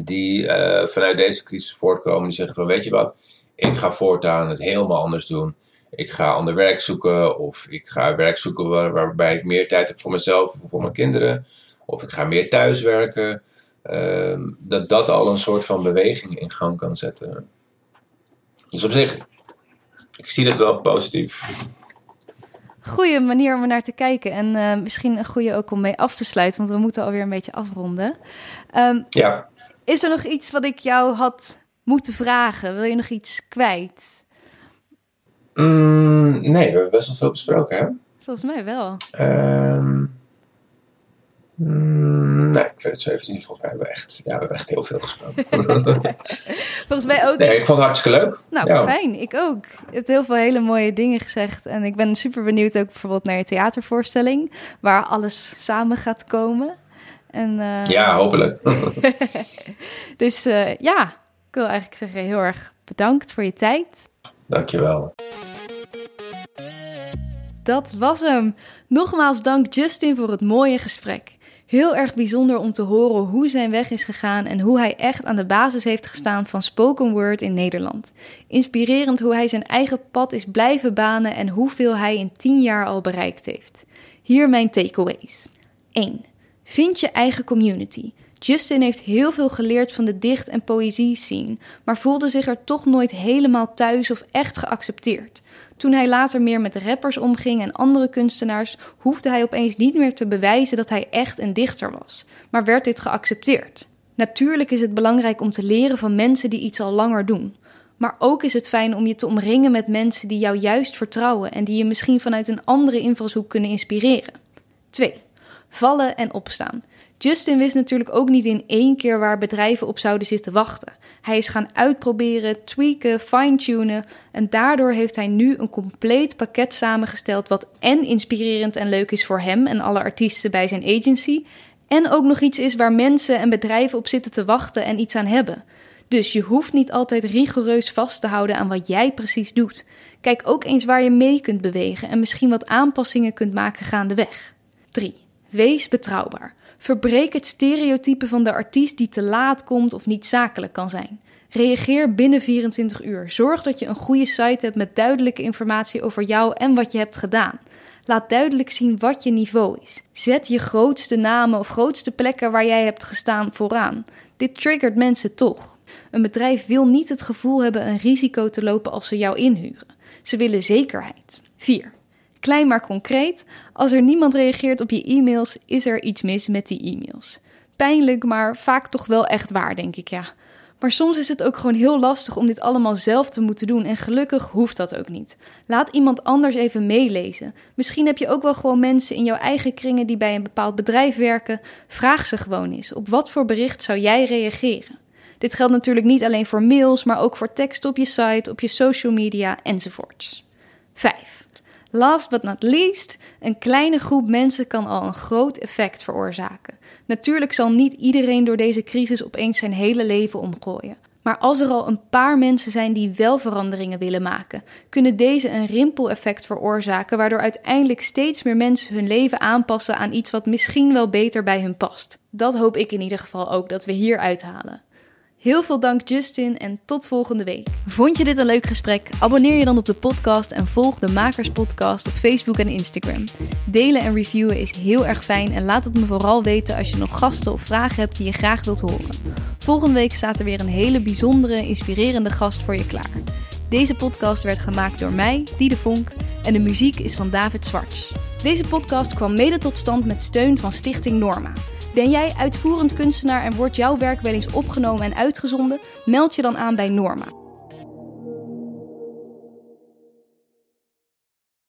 die eh, vanuit deze crisis voortkomen. Die zeggen van weet je wat, ik ga voortaan het helemaal anders doen. Ik ga ander werk zoeken of ik ga werk zoeken waar, waarbij ik meer tijd heb voor mezelf of voor mijn kinderen. Of ik ga meer thuiswerken. Ehm, dat dat al een soort van beweging in gang kan zetten. Dus op zich, ik zie dat wel positief. Goeie manier om er naar te kijken. En uh, misschien een goede ook om mee af te sluiten, want we moeten alweer een beetje afronden. Um, ja. Is er nog iets wat ik jou had moeten vragen? Wil je nog iets kwijt? Mm, nee, we hebben best wel veel besproken, hè? Volgens mij wel. Um, Mm, nee, ik weet het zo even zien. Volgens mij hebben we echt, ja, we hebben echt heel veel gesproken. Volgens mij ook. Nee, ik vond het hartstikke leuk. Nou, fijn. Ik ook. Je hebt heel veel hele mooie dingen gezegd. En ik ben super benieuwd ook bijvoorbeeld naar je theatervoorstelling. Waar alles samen gaat komen. En, uh... Ja, hopelijk. dus uh, ja, ik wil eigenlijk zeggen heel erg bedankt voor je tijd. Dankjewel. Dat was hem. Nogmaals dank Justin voor het mooie gesprek. Heel erg bijzonder om te horen hoe zijn weg is gegaan en hoe hij echt aan de basis heeft gestaan van spoken word in Nederland. Inspirerend hoe hij zijn eigen pad is blijven banen en hoeveel hij in 10 jaar al bereikt heeft. Hier mijn takeaways. 1. Vind je eigen community. Justin heeft heel veel geleerd van de dicht- en poëzie scene, maar voelde zich er toch nooit helemaal thuis of echt geaccepteerd. Toen hij later meer met rappers omging en andere kunstenaars, hoefde hij opeens niet meer te bewijzen dat hij echt een dichter was, maar werd dit geaccepteerd. Natuurlijk is het belangrijk om te leren van mensen die iets al langer doen. Maar ook is het fijn om je te omringen met mensen die jou juist vertrouwen en die je misschien vanuit een andere invalshoek kunnen inspireren. 2. Vallen en opstaan. Justin wist natuurlijk ook niet in één keer waar bedrijven op zouden zitten wachten. Hij is gaan uitproberen, tweaken, fine-tunen en daardoor heeft hij nu een compleet pakket samengesteld wat en inspirerend en leuk is voor hem en alle artiesten bij zijn agency en ook nog iets is waar mensen en bedrijven op zitten te wachten en iets aan hebben. Dus je hoeft niet altijd rigoureus vast te houden aan wat jij precies doet. Kijk ook eens waar je mee kunt bewegen en misschien wat aanpassingen kunt maken gaandeweg. 3. Wees betrouwbaar. Verbreek het stereotype van de artiest die te laat komt of niet zakelijk kan zijn. Reageer binnen 24 uur. Zorg dat je een goede site hebt met duidelijke informatie over jou en wat je hebt gedaan. Laat duidelijk zien wat je niveau is. Zet je grootste namen of grootste plekken waar jij hebt gestaan vooraan. Dit triggert mensen toch. Een bedrijf wil niet het gevoel hebben een risico te lopen als ze jou inhuren. Ze willen zekerheid. 4. Klein maar concreet, als er niemand reageert op je e-mails, is er iets mis met die e-mails. Pijnlijk, maar vaak toch wel echt waar, denk ik ja. Maar soms is het ook gewoon heel lastig om dit allemaal zelf te moeten doen en gelukkig hoeft dat ook niet. Laat iemand anders even meelezen. Misschien heb je ook wel gewoon mensen in jouw eigen kringen die bij een bepaald bedrijf werken. Vraag ze gewoon eens, op wat voor bericht zou jij reageren? Dit geldt natuurlijk niet alleen voor mails, maar ook voor tekst op je site, op je social media enzovoorts. 5. Last but not least, een kleine groep mensen kan al een groot effect veroorzaken. Natuurlijk zal niet iedereen door deze crisis opeens zijn hele leven omgooien. Maar als er al een paar mensen zijn die wel veranderingen willen maken, kunnen deze een rimpeleffect veroorzaken, waardoor uiteindelijk steeds meer mensen hun leven aanpassen aan iets wat misschien wel beter bij hun past. Dat hoop ik in ieder geval ook dat we hier uithalen. Heel veel dank Justin en tot volgende week. Vond je dit een leuk gesprek? Abonneer je dan op de podcast en volg de Makers Podcast op Facebook en Instagram. Delen en reviewen is heel erg fijn en laat het me vooral weten als je nog gasten of vragen hebt die je graag wilt horen. Volgende week staat er weer een hele bijzondere, inspirerende gast voor je klaar. Deze podcast werd gemaakt door mij, Diede Vonk, en de muziek is van David Zwarts. Deze podcast kwam mede tot stand met steun van Stichting Norma. Ben jij uitvoerend kunstenaar en wordt jouw werk wel eens opgenomen en uitgezonden? Meld je dan aan bij Norma.